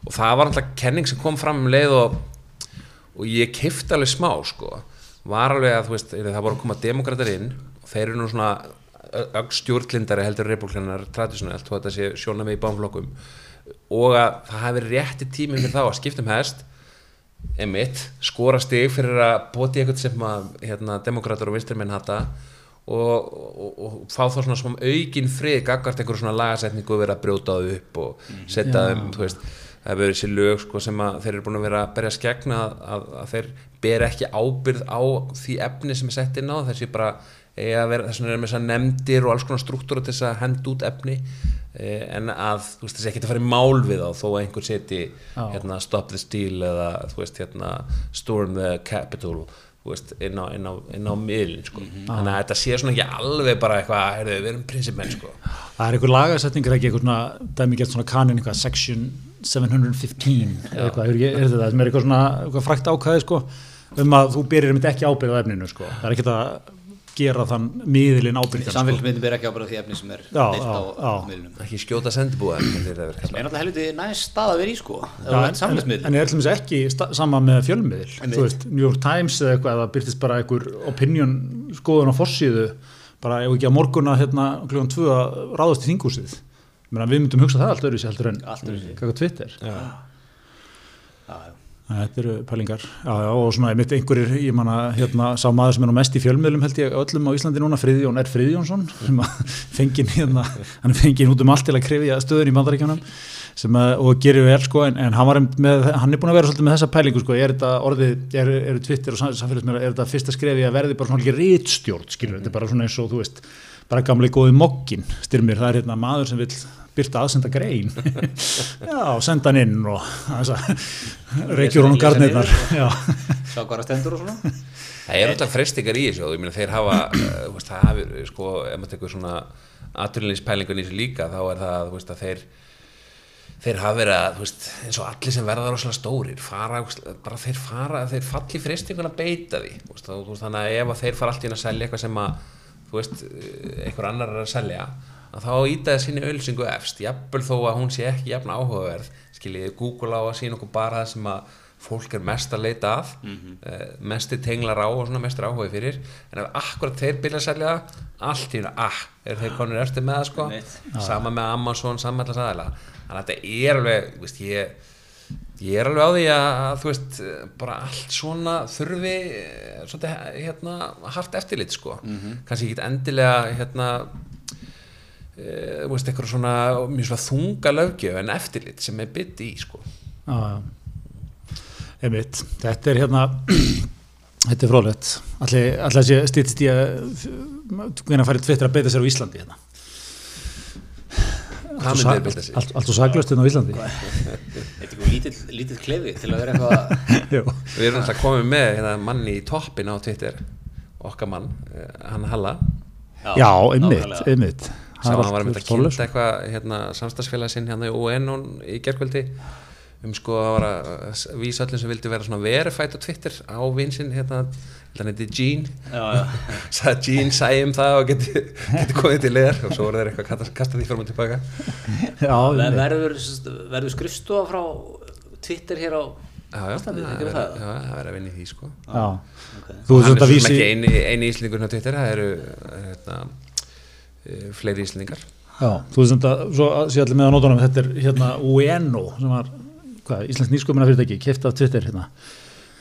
Speaker 3: Og það var alltaf kenning sem kom fram um leið og, og ég kifti alveg smá sko, var alveg að veist, það voru að koma demokrater inn og þeir eru nú svona stjórnlindari heldur republikanar traditionelt og þetta sé sjóna með í bánflokkum og að það verið rétti tími fyrir þá að skipta um hest emitt, skora stig fyrir að bóti eitthvað sem að hérna, demokrater og vinstrimenn hata og, og, og fá þá svona svona aukin frið gagvart einhverju svona lagasetningu og vera að brjóta það upp og setja þeim, þú veist það hefur verið sér lög sko, sem að þeir eru búin að vera að berja skegna að, að, að þeir ber ekki ábyrð á því efni sem er sett inn á þessi bara að vera, þess vegna er með þess að nefndir og alls konar struktúra til þess að henda út efni. Eh, en að þú veist þessi ekki að fara í mál við þá þó að einhver seti hérna, stop the steal eða veist hérna storm the capital veist, inn á, á, á miðlinn sko. þannig að þetta sé svona ekki alveg bara eitthvað, heyrðu, við erum prinsipmenn sko.
Speaker 1: Það er einhver lagasetning, er ekki eitthvað svona dæmi gett svona kanin, eitthvað section 715 eða eitthvað, er, er þetta sem er eitthvað svona eitthvað frækt ákvæði sko um að þú byrjir einmitt ekki ábyrð á efninu sko. Það er ekki að gera þann miðlinn ábyrgjan sko.
Speaker 2: Samfélsmyndin ber ekki ábyrða því efni sem er
Speaker 1: Já,
Speaker 2: deilt á, á miðlunum
Speaker 3: ekki skjóta sem kallað.
Speaker 2: er náttúrulega helviti næst stað að vera í sko
Speaker 1: Já, en, en, er alltaf ekki sama með fjölmiðil? Veist, New York Times eða eitthvað eða byrtist bara einhver opinion skoðun á forsíðu bara ef ekki að morguna hérna klukkan tvö að ráðast í þingúsið við myndum hugsa það allt öðru sér heldur en hvað Twitter.
Speaker 3: Já.
Speaker 1: Þetta eru pælingar, já, já, og svona einmitt einhverjir, ég manna, hérna, sá maður sem er nú mest í fjölmiðlum held ég öllum á Íslandi núna, Friðjón R. Friðjónsson, sem fengið hérna, hann er fengið út um allt til að krifja stöðun í að, og gerir vel, sko, en, en hann með, hann er búin að vera svolítið með þessa pælingu, sko, er þetta orðið, er, eru Twitter og sam- samfélagsmiðlar, er þetta fyrsta skrefi að verði bara svona ekki rítstjórn, skilur, þetta er bara svona eins og, þú veist, bara gamli góði mokkin, styrmir, það er hérna maður sem vill byrta aðsenda grein *laughs* já, senda hann inn og reykjur honum
Speaker 2: Lesa
Speaker 1: garnirnar. *laughs*
Speaker 2: Sjá hvað það stendur og svona.
Speaker 3: Það er alltaf frestingar í þessu og ég meina þeir hafa, uh, *clears throat* þú veist, það hafi, sko, ef maður tekur svona aturlýnspælingun í þessu líka, þá er það, þú veist, að þeir, þeir hafa verið að, þú veist, eins og allir sem verða rosalega stórir, fara, bara þeir fara, þeir falli frestingun að beita því, þú veist, og, þú veist, þannig að ef að þeir fara allt í að selja eitthvað sem að, veist, einhver annar er að selja, að þá ítaði sinni ölsingu efst, jafnvel þó að hún sé ekki jafn áhugaverð, skiljið, Google á að sína okkur bara það sem að fólk er mest að leita að mm mesti tenglar á og svona mestur áhuga fyrir. En ef akkurat þeir byrja að selja allt í hérna, ah, er þeir konur eftir með það sko, sama með Amazon sama með alltaf aðeila, þannig að þetta er alveg, veist, ég ég er alveg á því að, að þú veist, bara allt svona þurfi eh, svolítið, hérna, hart eftirlit sko, kannski ekki endilega hérna e, veist, eitthvað svona mjög svona þunga löggjöf en eftirlit sem er bytt í sko.
Speaker 1: Já, já. einmitt. Þetta er hérna *clears throat* þetta er frólægt allir að sé stýttist í að hvernig farið tvittir að beita sér á Íslandi hérna Allt, allt og saglust hérna á Íslandi
Speaker 2: Þetta er lítill, lítill klefi til að vera eitthvað.
Speaker 3: Við erum alltaf komið með hérna, manni í toppin á Twitter okkar mann, eh, hann Halla
Speaker 1: já, einmitt,
Speaker 2: nákvæmlega.
Speaker 1: einmitt
Speaker 3: sá hann var að
Speaker 1: Þorleifsson.
Speaker 3: kynnta eitthvað hérna, samstagsfélag sinn hérna í UN í gerkvöldi um sko að var að vísa öllum sem vildi vera svona verified á Twitter á vinsinn hérna, hérna heiti Gene
Speaker 2: Já, já *laughs*
Speaker 3: sagði Gene sæði um það og geti, geti komið til leðar og svo voru þeir eitthvað að kasta, því fram og tilbaka
Speaker 1: já.
Speaker 2: Verður, verður skrifstofa frá Twitter hér á
Speaker 3: Já, já, það er er að vinna í því sko
Speaker 1: já.
Speaker 2: okay.
Speaker 1: þú
Speaker 3: Hann
Speaker 1: veist
Speaker 3: er
Speaker 1: þetta
Speaker 3: svo sem
Speaker 1: vísi
Speaker 3: ekki eini, eini íslendingur á Twitter, það eru hérna, eh, fleiri íslendingar
Speaker 1: Já, þú veist þetta, svo sé allir með á nótunum, þetta er hérna UNO sem var, hvað, Íslands nýsköpuna fyrirtæki, keft af Twitter hérna.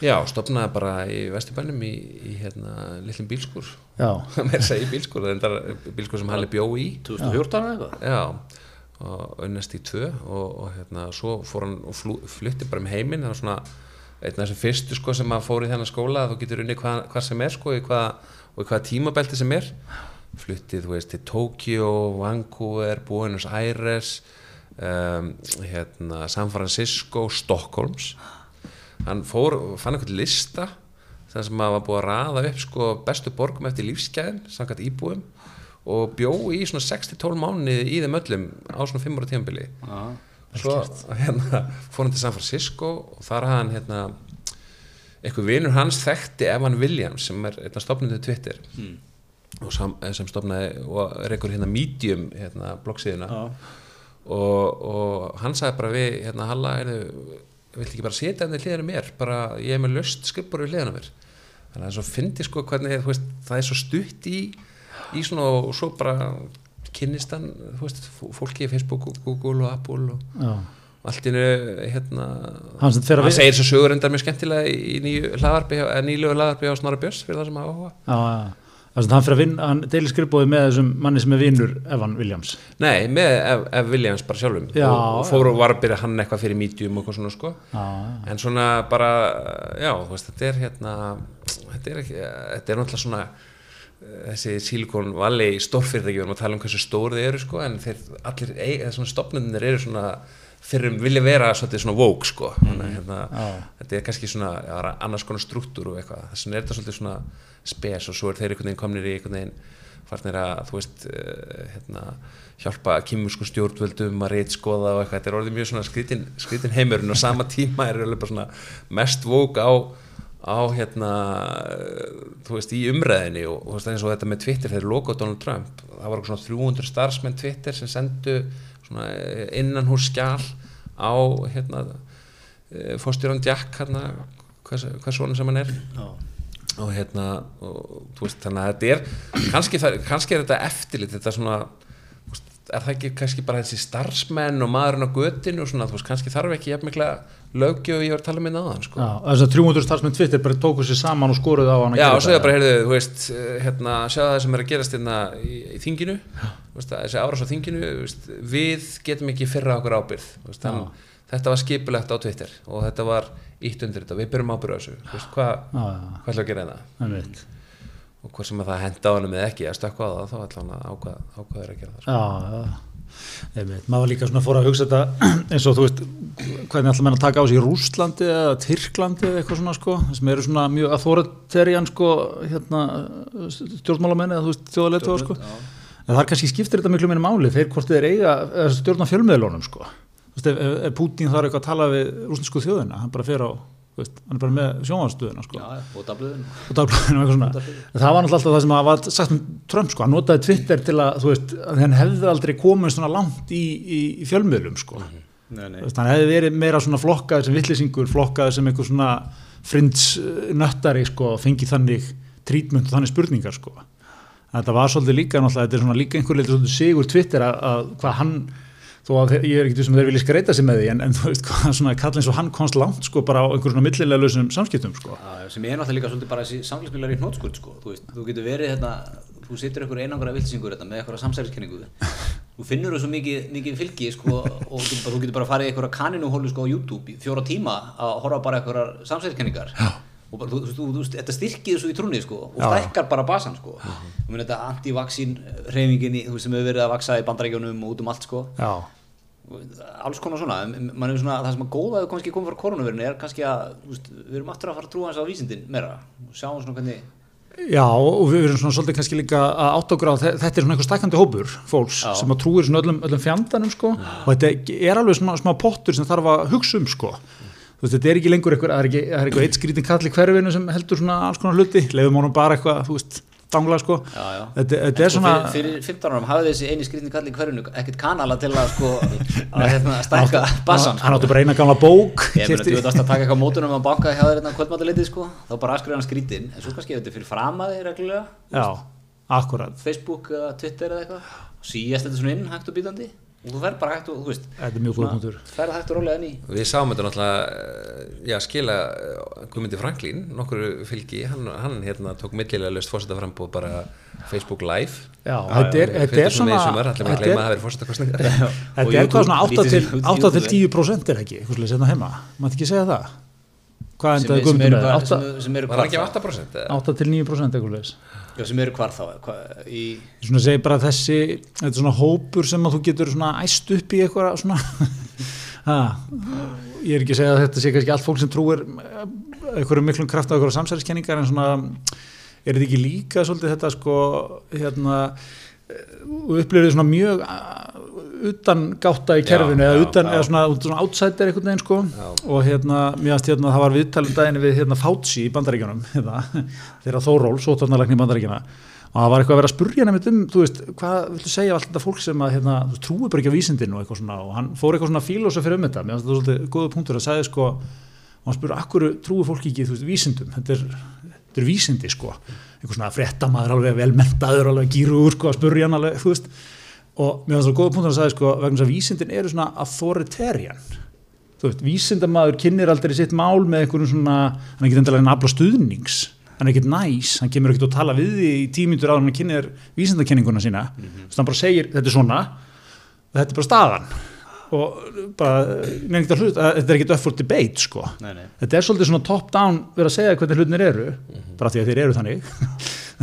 Speaker 3: Já, stopnaði bara í Vesturbænum í, í hérna, litlum bílskur
Speaker 1: Já,
Speaker 3: mér segi bílskur, það er bílskur sem Halli bjó í.
Speaker 2: 2014 eða eitthvað?
Speaker 3: Já, og unnast í tvö og, og hérna, svo fór hann og flú, flutti bara um heiminn, það var svona einn af þessum fyrstu sko sem að fór í þennan skóla þú getur unni hvað, hvað sem er sko í hvað, og í hvaða tímabelti sem er. Fluttið, þú veist, til Tokyo Vancouver, Buenos Aires um, hérna San Francisco, Stockholms hann fór, fann einhvern lista þar sem að var búið að raða upp sko bestu borgum eftir lífsgæðin samkvæmt íbúum og bjó í svona 6-12 mánuði í þeim öllum á svona 5 ára tímabili.
Speaker 2: Já,
Speaker 3: svo hérna, fór hann til San Francisco og þar hafði hann hérna eitthvað vinur hans þekkti Evan Williams sem er einna stopnandi Twitter
Speaker 2: Mm.
Speaker 3: og sam, eh, sem stopnaði og reykur hérna Medium hérna bloggsíðuna.
Speaker 2: Já,
Speaker 3: og, og hann sagði bara við hérna Halla, heyrðu, vilt ekki bara setja henni hliðinu mér, bara ég er með löst skrippur við hliðina mér þannig að svo fyndi sko hvernig veist, það er svo stutt í, í svona og svo bara kynnist hann, þú veist, fó- fólki í Facebook og Google og Apple og
Speaker 1: já.
Speaker 3: allt innu hérna
Speaker 1: Hann að
Speaker 3: hann
Speaker 1: við-
Speaker 3: segir þessu sögur endar mjög skemmtilega í nýlegu hlaðarpi á Snorra Björns fyrir það sem hafa áhuga
Speaker 1: Já, já. Þannig að hann fyrir að vinna, hann deilir skrifbóði með þessum manni sem er vinnur Evan Williams.
Speaker 3: Nei, með Ef, Ef Williams bara sjálfum
Speaker 1: Já,
Speaker 3: og, og fór og var að byrja hann eitthvað fyrir Medium og eitthvað svona sko
Speaker 1: Já, já.
Speaker 3: en svona bara, já, veist, þetta er hérna, þetta er ekki, þetta er náttúrulega svona eh, þessi Silicon Valley stórfyrirtæki, við erum að tala um hversu stór þið eru sko, en þeir allir, eða svona stopnunir eru svona fyrrum vilja vera svolítið svona vók sko. Þannig að hérna,
Speaker 1: Já.
Speaker 3: þetta er kannski svona já, annars konar struktúr og eitthvað. Þess vegna er þetta svolítið svona spes og svo er þeir einhvern veginn komnir í einhvern veginn farnir að þú veist uh, hérna, hjálpa kýmursku stjórnvöldum að reitskoða og eitthvað, þetta er orðið mjög svona skrítin, skrítin heimurinn og sama tíma er alveg bara svona mest vók á á hérna þú veist í umræðinni og, þú veist eins og þetta með Twitter þegar logoð Donald Trump. Það var svona 300 starfsmenn Twitter sem sendu eh, innan hús skjál á hérna fórstjóran Jack hérna hvers, hvers svona sem hann er
Speaker 2: Já.
Speaker 3: og hérna og, veist þannig að þetta er kannski, kannski er þetta eftirlit þetta svona þú veist, er það ekki kannski bara þessi starfsmenn og maðurinn á göttinu og svona þú veist kannski þarf ekki jafn mikla löggjöf ég var að tala með náðan sko.
Speaker 1: Já, þess að 300 starfsmenn Twitter bara tóku sér saman og skoruðu á hann
Speaker 3: Já, og
Speaker 1: þetta.
Speaker 3: bara, heyrðu, þú veist, eh, hérna, sjáðu það sem er að gerast hérna í, í þinginu, veist, þessi árás á þinginu, veist, við getum ekki fyrra okkur ábyrð, veist, þann, þetta var skipulegt á Twitter og þetta var ítt undir þetta, við byrjum ábyrðu á þessu, hvað, ætla að gera það? Og hvað sem að það henda á hennum eða ekki, að stökka á það, þá ætla hann að ákvað, ákvaður að gera það. Sko.
Speaker 1: Já, já. Maður var líka svona fór að hugsa þetta *clears throat* eins og þú veist, hvernig ætla menn að taka á sig í Rússlandi eða Tyrklandi eða eitthvað svona sko, sem eru svona mjög authoritarian sko, hérna, stjórnmálamenni eða þú veist, þjóðaleitu sko. En það er kannski skiptir þetta miklu minni máli þeir hvort þeir eiga eða stjórna fjölmiðlunum sko. Þú veist, ef, ef- Putin þarf eitthvað að tala við rúsnesku þjóðina, hann bara fer á, veist, hann er bara með sjónvarstöðina sko.
Speaker 2: Og
Speaker 1: En það var náttúrulega alltaf það sem að var sagt um Trump sko, hann notaði Twitter til að þú veist, hann hefði aldrei komið svona langt í, í, í fjölmiðlum sko.
Speaker 2: Nei, nei.
Speaker 1: Þú veist, hann hefði verið meira svona flokkaður sem vittlisingur, flokkaður sem einhver svona frinds nöttari sko, fengið þannig trítmynd og þannig spurningar sko. Þetta var svolítið líka náttúrulega, þetta er svona líka einhver svolítið sigur Twitter að, að hvað hann þó að ég er ekki sem þeir vilja skreita sig með því en, en þú veist *laughs* hvað svona kall eins og hann komst langt sko bara á einhver svona millilega lausum samskiptum sko.
Speaker 2: Já, sem er náttúrulega líka svolítið bara samfélagsmiðlar í hnótskurt sko. þú, veist, þú getur verið hérna, þú situr ykkur einangra vilsingur hérna, með eitthvað samsæliskenningu þú finnur þú svo mikið, mikið fylgi sko, og þú þú getur bara farið eitthvað kaninuhólu sko, á YouTube í fjóra tíma að horfa bara eitthvað samsæliskenningar og bara, þú, þú, þú, þetta styrkir þessu í trúni sko, og
Speaker 1: Já.
Speaker 2: stækkar bara basan sko. Meina, þetta í- þú veist, sem hefur verið að vaksa í bandarækjunum og út um allt sko.
Speaker 1: Já,
Speaker 2: alls konar svona, er svona það sem að góða hefur kannski komið frá koronavirinu er kannski að við erum aftur að fara að trúa hans á vísindin meira. Og sjáum svona hvernig
Speaker 1: Já, og við erum svona svolítið kannski líka að átt okkur á þe- þetta er svona einhver stækandi hópur fólks
Speaker 2: Já.
Speaker 1: sem að trúir svona öllum, öllum fjandanum sko. Og þetta er alveg smá, smá pottur sem þarf að hugsa um sko þú veist, þetta er ekki lengur eitthvað, það er ekki, það er eitthvað eitt skrítin kall í hverfinu sem heldur svona alls konar hluti. Leiðum honum bara eitthvað, þú veist, dangla sko.
Speaker 2: Já, já.
Speaker 1: þetta, þetta er
Speaker 2: Sko,
Speaker 1: svona
Speaker 2: fyrir, fyrir 15 árum hafði þessi eini skrýtni kall í hverjunu ekkert kanala til að sko að *laughs* hérna, stækka bassan
Speaker 1: hann átti bara eina gamla bók
Speaker 2: Ég meina, þú veit að taka eitthvað mótunum að banka hjá þér hérna kvöldmáttalitið sko, þá bara aðskrifa hann skrýtin en svo kannski ef þetta fyrir framaði reglulega
Speaker 1: Já, akkurat.
Speaker 2: Facebook Twitter eða eitthvað. Síast þetta svona inn hægt og býtandi og þú fer bara hægt og, þú veist
Speaker 1: Þetta er mjög góð punktur.
Speaker 2: fer hægt og rólega í
Speaker 3: Við sáum þetta náttúrulega, já, skila eh, Guðmundi Franklín, nokkur fylgi, hann, hann hérna tók millilega löst fórseta frambúð bara Facebook Live.
Speaker 1: Já, þetta er, þetta er svona þetta
Speaker 3: gleyma að *laughs*
Speaker 1: er-
Speaker 3: það
Speaker 1: er svona 8
Speaker 2: lítið
Speaker 1: til,
Speaker 2: út-
Speaker 1: 8 til
Speaker 2: YouTube.
Speaker 1: 10% er ekki, eitthvað slið sérna heima maður ekki segja það hvað
Speaker 2: sem,
Speaker 1: endaði
Speaker 2: sem eru
Speaker 1: með?
Speaker 2: hvað-
Speaker 1: 8
Speaker 2: sem, sem eru
Speaker 3: Var það
Speaker 2: hvar
Speaker 3: ekki
Speaker 2: þá?
Speaker 3: 8%? eða?
Speaker 1: 8 til 9% eitthvað
Speaker 2: Já, sem eru hvar þá hva, í,
Speaker 1: svona segi bara þessi þetta er svona hópur sem að þú getur svona æst upp í eitthvað svona *laughs* ha, ég er ekki að segja að þetta sé kannski allt fólk sem trúir eh, einhverjum miklum kraft á einhverjum samsæliskenningar en svona er þetta ekki líka svolítið þetta sko hérna og upplifir svona mjög utan gátta í kerfinu
Speaker 3: Já,
Speaker 1: eða utan,
Speaker 3: já.
Speaker 1: eða svona, svona outsider einhvern veginn sko. Og hérna, finnst hérna, það var viðtalum daginn við hérna Fauci í bandaríkjunum *laughs* hérna, þeirra Þóról, sótarnalækni í bandaríkjana og það var eitthvað að vera að spurja nefnir um, þú veist, hvað viltu segja af allt þetta fólk sem að hérna, trúi bara ekki á vísindin og eitthvað svona. Og hann fór eitthvað svona fílósofir um þetta. Mér finnst þetta svolítið góða punktur að segja sko og hann spurði, akkur trúi fólk ekki, þú veist, vísindum? Þetta er, þetta er vísindi sko. Eitthvað svona fréttamaður alveg velmentaður alveg gýrugur sko að spurja hann alveg, og mér finnst það góða punktur að segja sko vegna þess að vísindin eru svona authoritarian. Þú veist, vísindamaður kynir aldrei sitt mál með einhverjum svona, hann er ekki endalega nafla stuðnings, hann er ekkert næs hann kemur ekkert að tala við í tímyndur áður en hann kynir vísindakenninguna sína. Mm -hmm. hann bara segir, þetta er svona. Þetta er bara staðan og bara, nefnir ekki að hlut þetta er ekkert upp for debate sko.
Speaker 2: Nei, nei.
Speaker 1: þetta er svolítið svona top down verið að segja hvernig hlutinir eru bara því að þeir eru þannig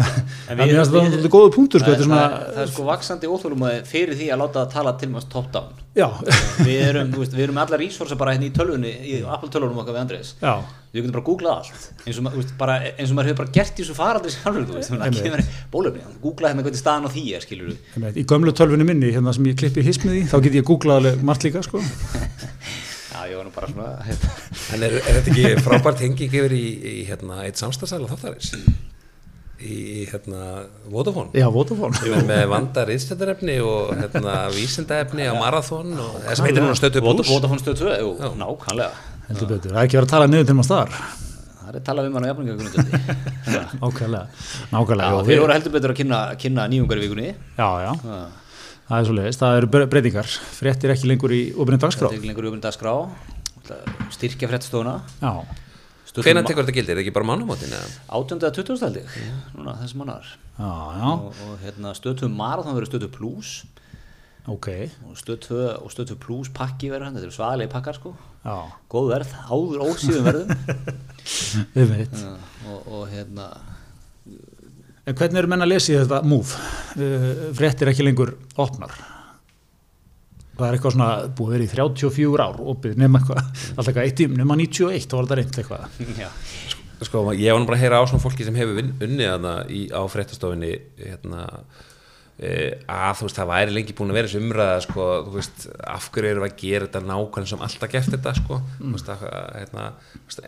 Speaker 1: Það er það er svolítið góðu punktur, sko,
Speaker 2: það,
Speaker 1: þetta er
Speaker 2: það,
Speaker 1: svona,
Speaker 2: það er sko vaksandi óþólum fyrir því að láta það tala til maður top down.
Speaker 1: Já,
Speaker 2: við erum, veist, við erum allar resursa bara hérna í tölvunni, í Apple tölvunum okkar við Andrés.
Speaker 1: Já,
Speaker 2: við getum bara googlað allt. Eins og, veist, bara, eins og maður hefur bara gert í þessu faraldri sjálfur, þú veist, þannig að
Speaker 1: Einmitt.
Speaker 2: kemur bólefni, hann googlaði hérna hvernig staðan á því er, skilur
Speaker 1: í gömlu tölvunni minni, hérna sem ég klippi hismið í, þá get ég googlað margt líka, sko. *laughs*
Speaker 2: já, ég var nú bara svona hérna,
Speaker 3: En er, er þetta ekki frábært henging yfir í, í hérna, eitt samstagsæla þáttarins? Í hérna, Vodafone?
Speaker 1: Já, Vodafone.
Speaker 3: Við erum með vanda riðstættarefni og hérna, vísindaefni á Marathon og þess að heitir núna stötu
Speaker 2: Vota-
Speaker 3: plus.
Speaker 2: Vodafone stöð 2, jú, nákvæmlega.
Speaker 1: Heldur betur, það er ekki verið að tala niður til maður staðar.
Speaker 2: það er talað um hann á jafningagrundandi *laughs*
Speaker 1: Nákvæmlega, nákvæmlega. Við-
Speaker 2: voru heldur betur að kynna, kynna nýjungar í vikunni.
Speaker 1: Já, já,
Speaker 2: það
Speaker 1: það er svo leiðist, það eru bre- breytingar, fréttir ekki lengur í opinni dagskrá.
Speaker 2: styrkja fréttstofuna
Speaker 1: Já,
Speaker 3: Hvenær tekur þetta gildi? Er þetta ekki bara mánumótin? eða?
Speaker 2: 18. að 20. held ég núna þessi
Speaker 1: já,
Speaker 2: og, og hérna, stöð 2 marathon verður stöð 2 plus
Speaker 1: ok,
Speaker 2: og stöð 2 og stöð 2 plus pakki verður hann þetta eru svaðalegi pakkar sko
Speaker 1: já,
Speaker 2: góð verð, áður ósíðum verðum
Speaker 1: við *laughs* veit.
Speaker 2: Og, og hérna
Speaker 1: En hvernig eru menn að lesa í þetta múf? Uh, fréttir ekki lengur opnar. Það er eitthvað svona búið vera í 34 ár opið nema eitthvað, alltaf eitthvað eitt tím, nema 91, þá var þetta reynd eitthvað.
Speaker 2: já,
Speaker 3: Sko, ég var nú bara að heyra á svona fólki sem hefur unnið þarna í, á fréttastofinni hérna, e, að þú veist, það væri lengi búin að vera þessi umræða sko, þú veist, af hverju við að gera þetta nákvæmlega sem alltaf gert þetta sko, þú veist, að, hérna,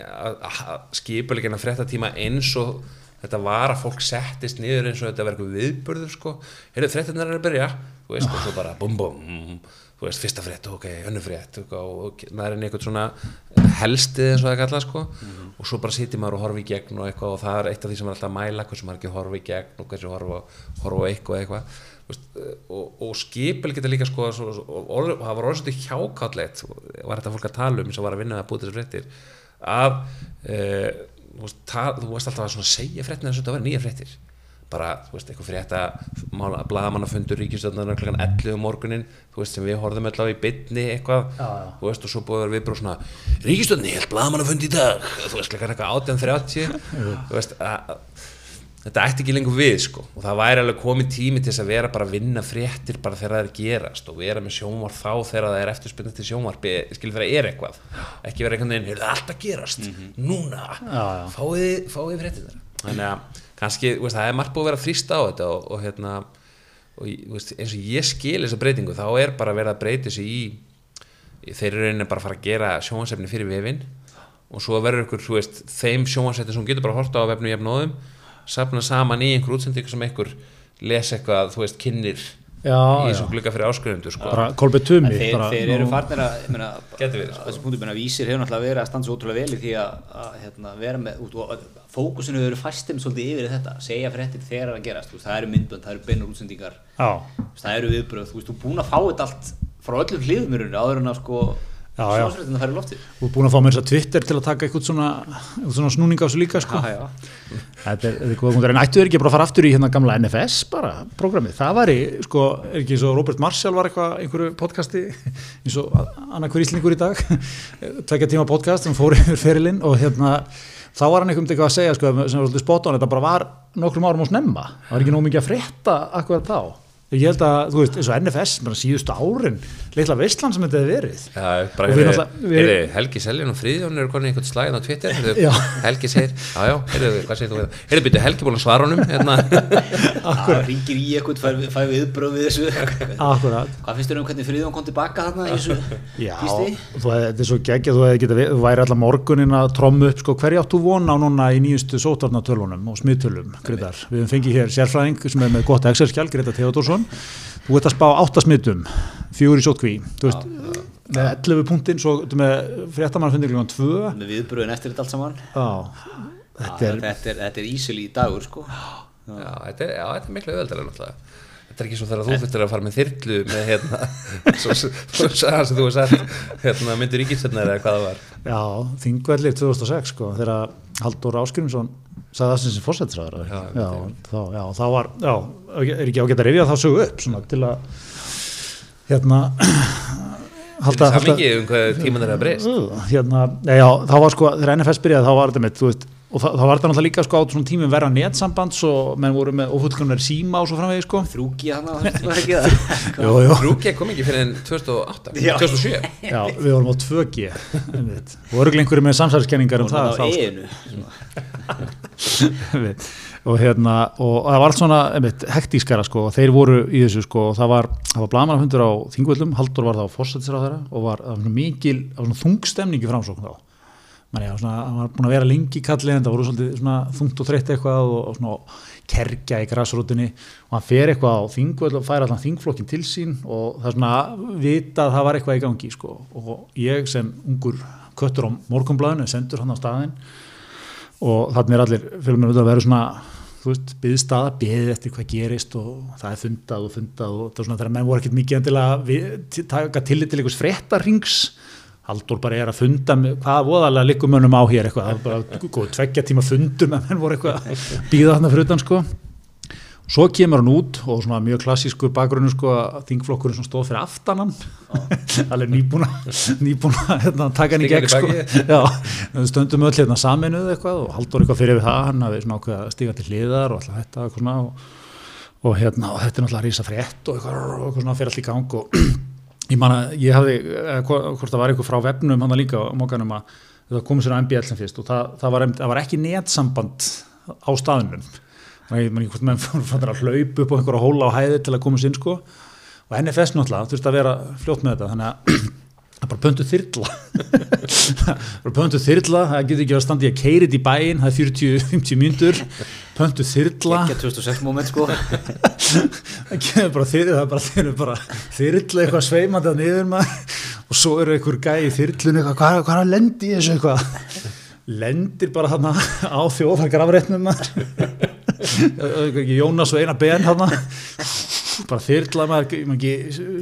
Speaker 3: að, að skipulegina fréttatíma eins og þetta var að fólk settist niður eins og þetta var eitthvað viðburður sko, heyrðu fréttinnar er að byrja, þú veist, og svo bara bum bum, þú veist, fyrsta frétt, ok, önnu frétt og, það er einhvern svona helstið eins og það kalla sko. Og svo bara sittir maður og horfi í gegn og eitthvað og það er eitt af því sem er alltaf að mæla hversu maður ekki horfi í gegn og hversu á eitthvað eitthvað. Veist, og, og skipil geta líka sko og, það var orðið svolítið hjákálleitt var þetta fólk að tala um og var að vinna að búið þessi fréttir að e, þú, veist, ta, þú veist alltaf að segja fréttina þess að þetta var nýja fréttir. Bara, þú veist, eitthvað frétta bladamannafundur ríkistöndar klokkan 11 um morgunin, þú veist, sem við horfðum alltaf í bytni eitthvað,
Speaker 1: Já, já.
Speaker 3: þú veist, og svo búið við bara svona, ríkistöndin, ég held bladamannafund í dag. Þú veist, eitthvað 18.30 *laughs* þú veist, að, þetta ætti ekki lengur við, sko, og það væri alveg komið tími til þess að vera bara að vinna fréttir bara þegar það er gerast og vera með sjónvarp þá þegar það er eftirspunnið til sjónvarpi skilur þegar það er eitthvað, ekki vera einhvern veginn, er það alltaf gerast, núna.
Speaker 1: Já, já.
Speaker 3: fáið, fáið fréttir þannig að kannski, veist, það er margt búið að vera að þrýsta á þetta og, og hérna og veist, eins og ég skil þessa breytingu þá er bara verið að breyta þessu í, í þeir eru rauninni bara að fara að gera sjónvansefni fyrir vefinn og svo verður ykkur, þú veist, þeim sjónvansefni sem getur bara að horta á vefnum jafnóðum safna saman í einhver útsendingu sem einhver les eitthvað, þú veist, kynnir
Speaker 1: Já,
Speaker 3: í þessum glugga fyrir áskrifendur sko.
Speaker 1: Bara Kolbett Tumi.
Speaker 2: En þeir,
Speaker 1: bara,
Speaker 2: þeir eru farnir að
Speaker 3: sko.
Speaker 2: punktum, ég meina, vísir hefur náttúrulega verið að standa svo ótrúlega vel í því að, að hérna, vera með út og fókusinu hefur verið fæstum svolítið yfir í þetta segja fréttir þegar það er að gerast þú veist, það eru myndbönd, það eru beinur útsendingar það eru viðbröð, þú veist, þú búin að fá þetta allt frá öllum hliðum í rauninni áður en að sko
Speaker 1: Já, já.
Speaker 2: sjónsfréttina færi loftið
Speaker 1: þú er búin að fá mér þess að Twitter til að taka eitthvað svona, svona snúning á þessu líka, sko.
Speaker 2: Já.
Speaker 1: Þetta er, er góða punktur, en ættu þeir ekki bara að fara aftur í hérna gamla NFS bara, prógramið, það var í, sko, er ekki eins og Robert Marshall var eitthvað, einhverju podcasti, eins og annarkur íslingur í dag, *laughs* tvekja tíma podcast, hann fór yfir ferilinn og hérna, þá var hann einhvern veginn eitthvað að segja, sko, sem var svolítið spot on, þetta bara var nokkrum árum á snemma, það var ekki nóg mikið að frétta akkurat þá. Ég held að, þú veist, eins og NFS, bara síðustu árin, litla veistlan sem þetta hefði verið.
Speaker 3: Já, bara
Speaker 1: við-
Speaker 3: heyrðu, Helgi Seljan og Friðjón eru konið einhvern slæðin á Twitter
Speaker 1: Já.
Speaker 3: Helgi segir, já já, heyrðu, hvað segir þú við það heyrðu, byrju, Helgi búin að svara honum hérna. *laughs*
Speaker 2: það ringir í eitthvað, fær, fær viðbröð við þessu
Speaker 1: Akkurat.
Speaker 2: hvað finnst þér um hvernig Friðjón kom tilbaka þarna í þessu
Speaker 1: Já, þú, þetta er svo geggjað, þú, hefði þú væri allar morgunin að trommu upp, sko, hverju áttu von á núna í nýjustu sótarnatölunum og smittölum, Gretar. Við höfum fengið hér sérfræðing sem er með gott Excel-skjál, Greta Theodorsson. Þú ert að spá áttasmittum, fjögur í sótkví, með 11 punktinn, svo með fréttamann fundir klukkan 2.
Speaker 2: með viðbröðin eftir þetta allt saman.
Speaker 1: Já, þetta
Speaker 2: þetta
Speaker 1: er,
Speaker 2: þetta er, þetta er ísili í dagur sko.
Speaker 3: Já, þetta er, já, þetta er miklu öðvöldar náttúrulega Þetta er ekki svo þegar þú þurftir að fara með þyrlu með hérna, *laughs* svo, svo, svo sagði sem þú hefur sagt, hérna, myndir ríkistöndar eða hvað það var.
Speaker 1: já, þingvellir 2006, sko, þegar Haldur Áskrimsson sagði það sem sem fórsettisraður.
Speaker 3: Já,
Speaker 1: Já, þá, já, þá var, já, er ekki ágætt að rifja þá sögu upp, svona, til að, hérna, *clears throat*
Speaker 3: Þetta er samingi um hvað tíman er að breyst.
Speaker 1: Hérna, nei, já, þá var sko, þegar NFS byrjaði þá var þetta mitt, þú veist, og það, það var þetta náttúrulega líka sko á svona tímum verða netsambands og menn voru með ofullkomnar síma og svo framvegi sko
Speaker 2: þrúki hann *laughs* að það var ekki það
Speaker 1: Jú, jú.
Speaker 3: Rúkja kom ekki fyrir enn 2008
Speaker 2: Já.
Speaker 3: 2007
Speaker 1: Já, við vorum á 2G einmitt. og örglega einhverju með samsæðiskenningar um
Speaker 2: og
Speaker 1: það
Speaker 2: á
Speaker 1: sko. *laughs* og hérna og það var allt svona einmitt, hektískara sko og þeir voru í þessu sko og það var, það var blamanarfundur á Þingvöldum Haldur var þá fórsættisra þeirra og var, það var mikil, það var svona þungstemning í framsókn þá Man, já, svona, var búin að vera lengi í kalli en það voru svolítið svona þungt og þreytt eitthvað og, og svona kerkja í græsrótinni og hann fer eitthvað á þingvöld og fær allan þingflokkin til sín og það er svona vita að það var eitthvað í gangi sko. og ég sem ungur köttur á morgunblæðinu sendur hann á staðinn og þannig er allir fyrir mér að vera svona veist, byðstaða, byðið eftir hvað gerist og það er fundað og fundað og það er svona þegar menn voru ekkert mikið endilega taka tillit til einhvers fréttarings Haldur bara er að funda með hvað voðalega liggum mönnum á hér eitthvað, bara góð tveggja tíma fundum að menn voru eitthvað að býða þarna fyrir utan sko. Svo kemur hann út og svona mjög klassískur bakgrunnu sko að þingflokkurinn sem stóð fyrir aftanan, *laughs* alveg nýbúna, nýbúna hérna, taka hann í gegn sko. Já, stöndum öll hérna saminuð eitthvað og Haldur eitthvað fyrir við það, hann hafi svona ákveð að stíga til hliðar og alltaf þetta eitthvað og, og hérna, og þetta er náttúrulega rísa frétt og eitthvað, og eitthvað *clears throat* ég man að ég hafði, eh, hvort það var eitthvað frá vefnum hann líka á mókanum að það komið sér á MBL sem fyrst og það, það, var, það var ekki netsamband á staðunum þannig að ég man ekki hvort menn *laughs* fannir að hlaupa upp á einhverja hóla á hæði til að koma sér inn sko. Og NFS náttúrulega þurfti að vera fljótt með þetta þannig að *clears throat* það er bara pöntu þyrla. *laughs* Bara pöntu þyrla það getur ekki að standa í að keiri þetta í bæinn það er 40-50 mínútur. Pöntu þyrla.
Speaker 2: Ekki 2006 moment sko. *laughs*
Speaker 1: Það kemur bara þyrla það er bara, eru bara þyrla eitthvað sveimandi að niður maður. Og svo eru einhver gæi í þyrlun eitthvað, hvað, hvað er að lendi í þessu eitthvað? Lendir bara þarna á þjóðargrafrétnum maður. *laughs* Ekki Jónas og eina ben þarna bara þyrla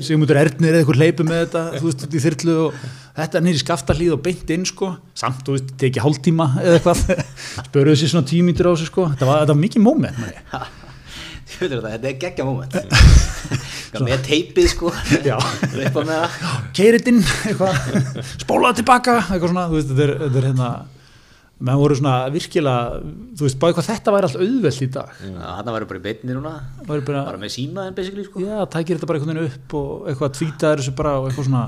Speaker 1: Sigmundur Ernir eða eitthvað hleypu með þetta þú veist út í þyrlu og þetta nýri skaftarlíð og beint inn sko. Samt þú veist, tekið hálftíma eða eitthvað. Spöruðu sér svona tímítur á þessu sko. Þetta var, þetta var mikið *laughs*
Speaker 2: veit þetta, er geggja moment. *laughs* Með teipið sko. Raupa með það.
Speaker 1: Keiritinn, eitthvað. Spólaði tilbaka, eitthvað svona þú veist, þetta er, þetta er hérna menn voru svona virkilega þú veist, bara eitthvað þetta væri allt auðvelt í dag.
Speaker 2: Þannig væri bara í beinni núna.
Speaker 1: Bara,
Speaker 2: bara með símaðin basically sko.
Speaker 1: Já, tækir þetta bara einhvern veginn upp og eitthvað tvítaður þessu bara og eitthvað svona.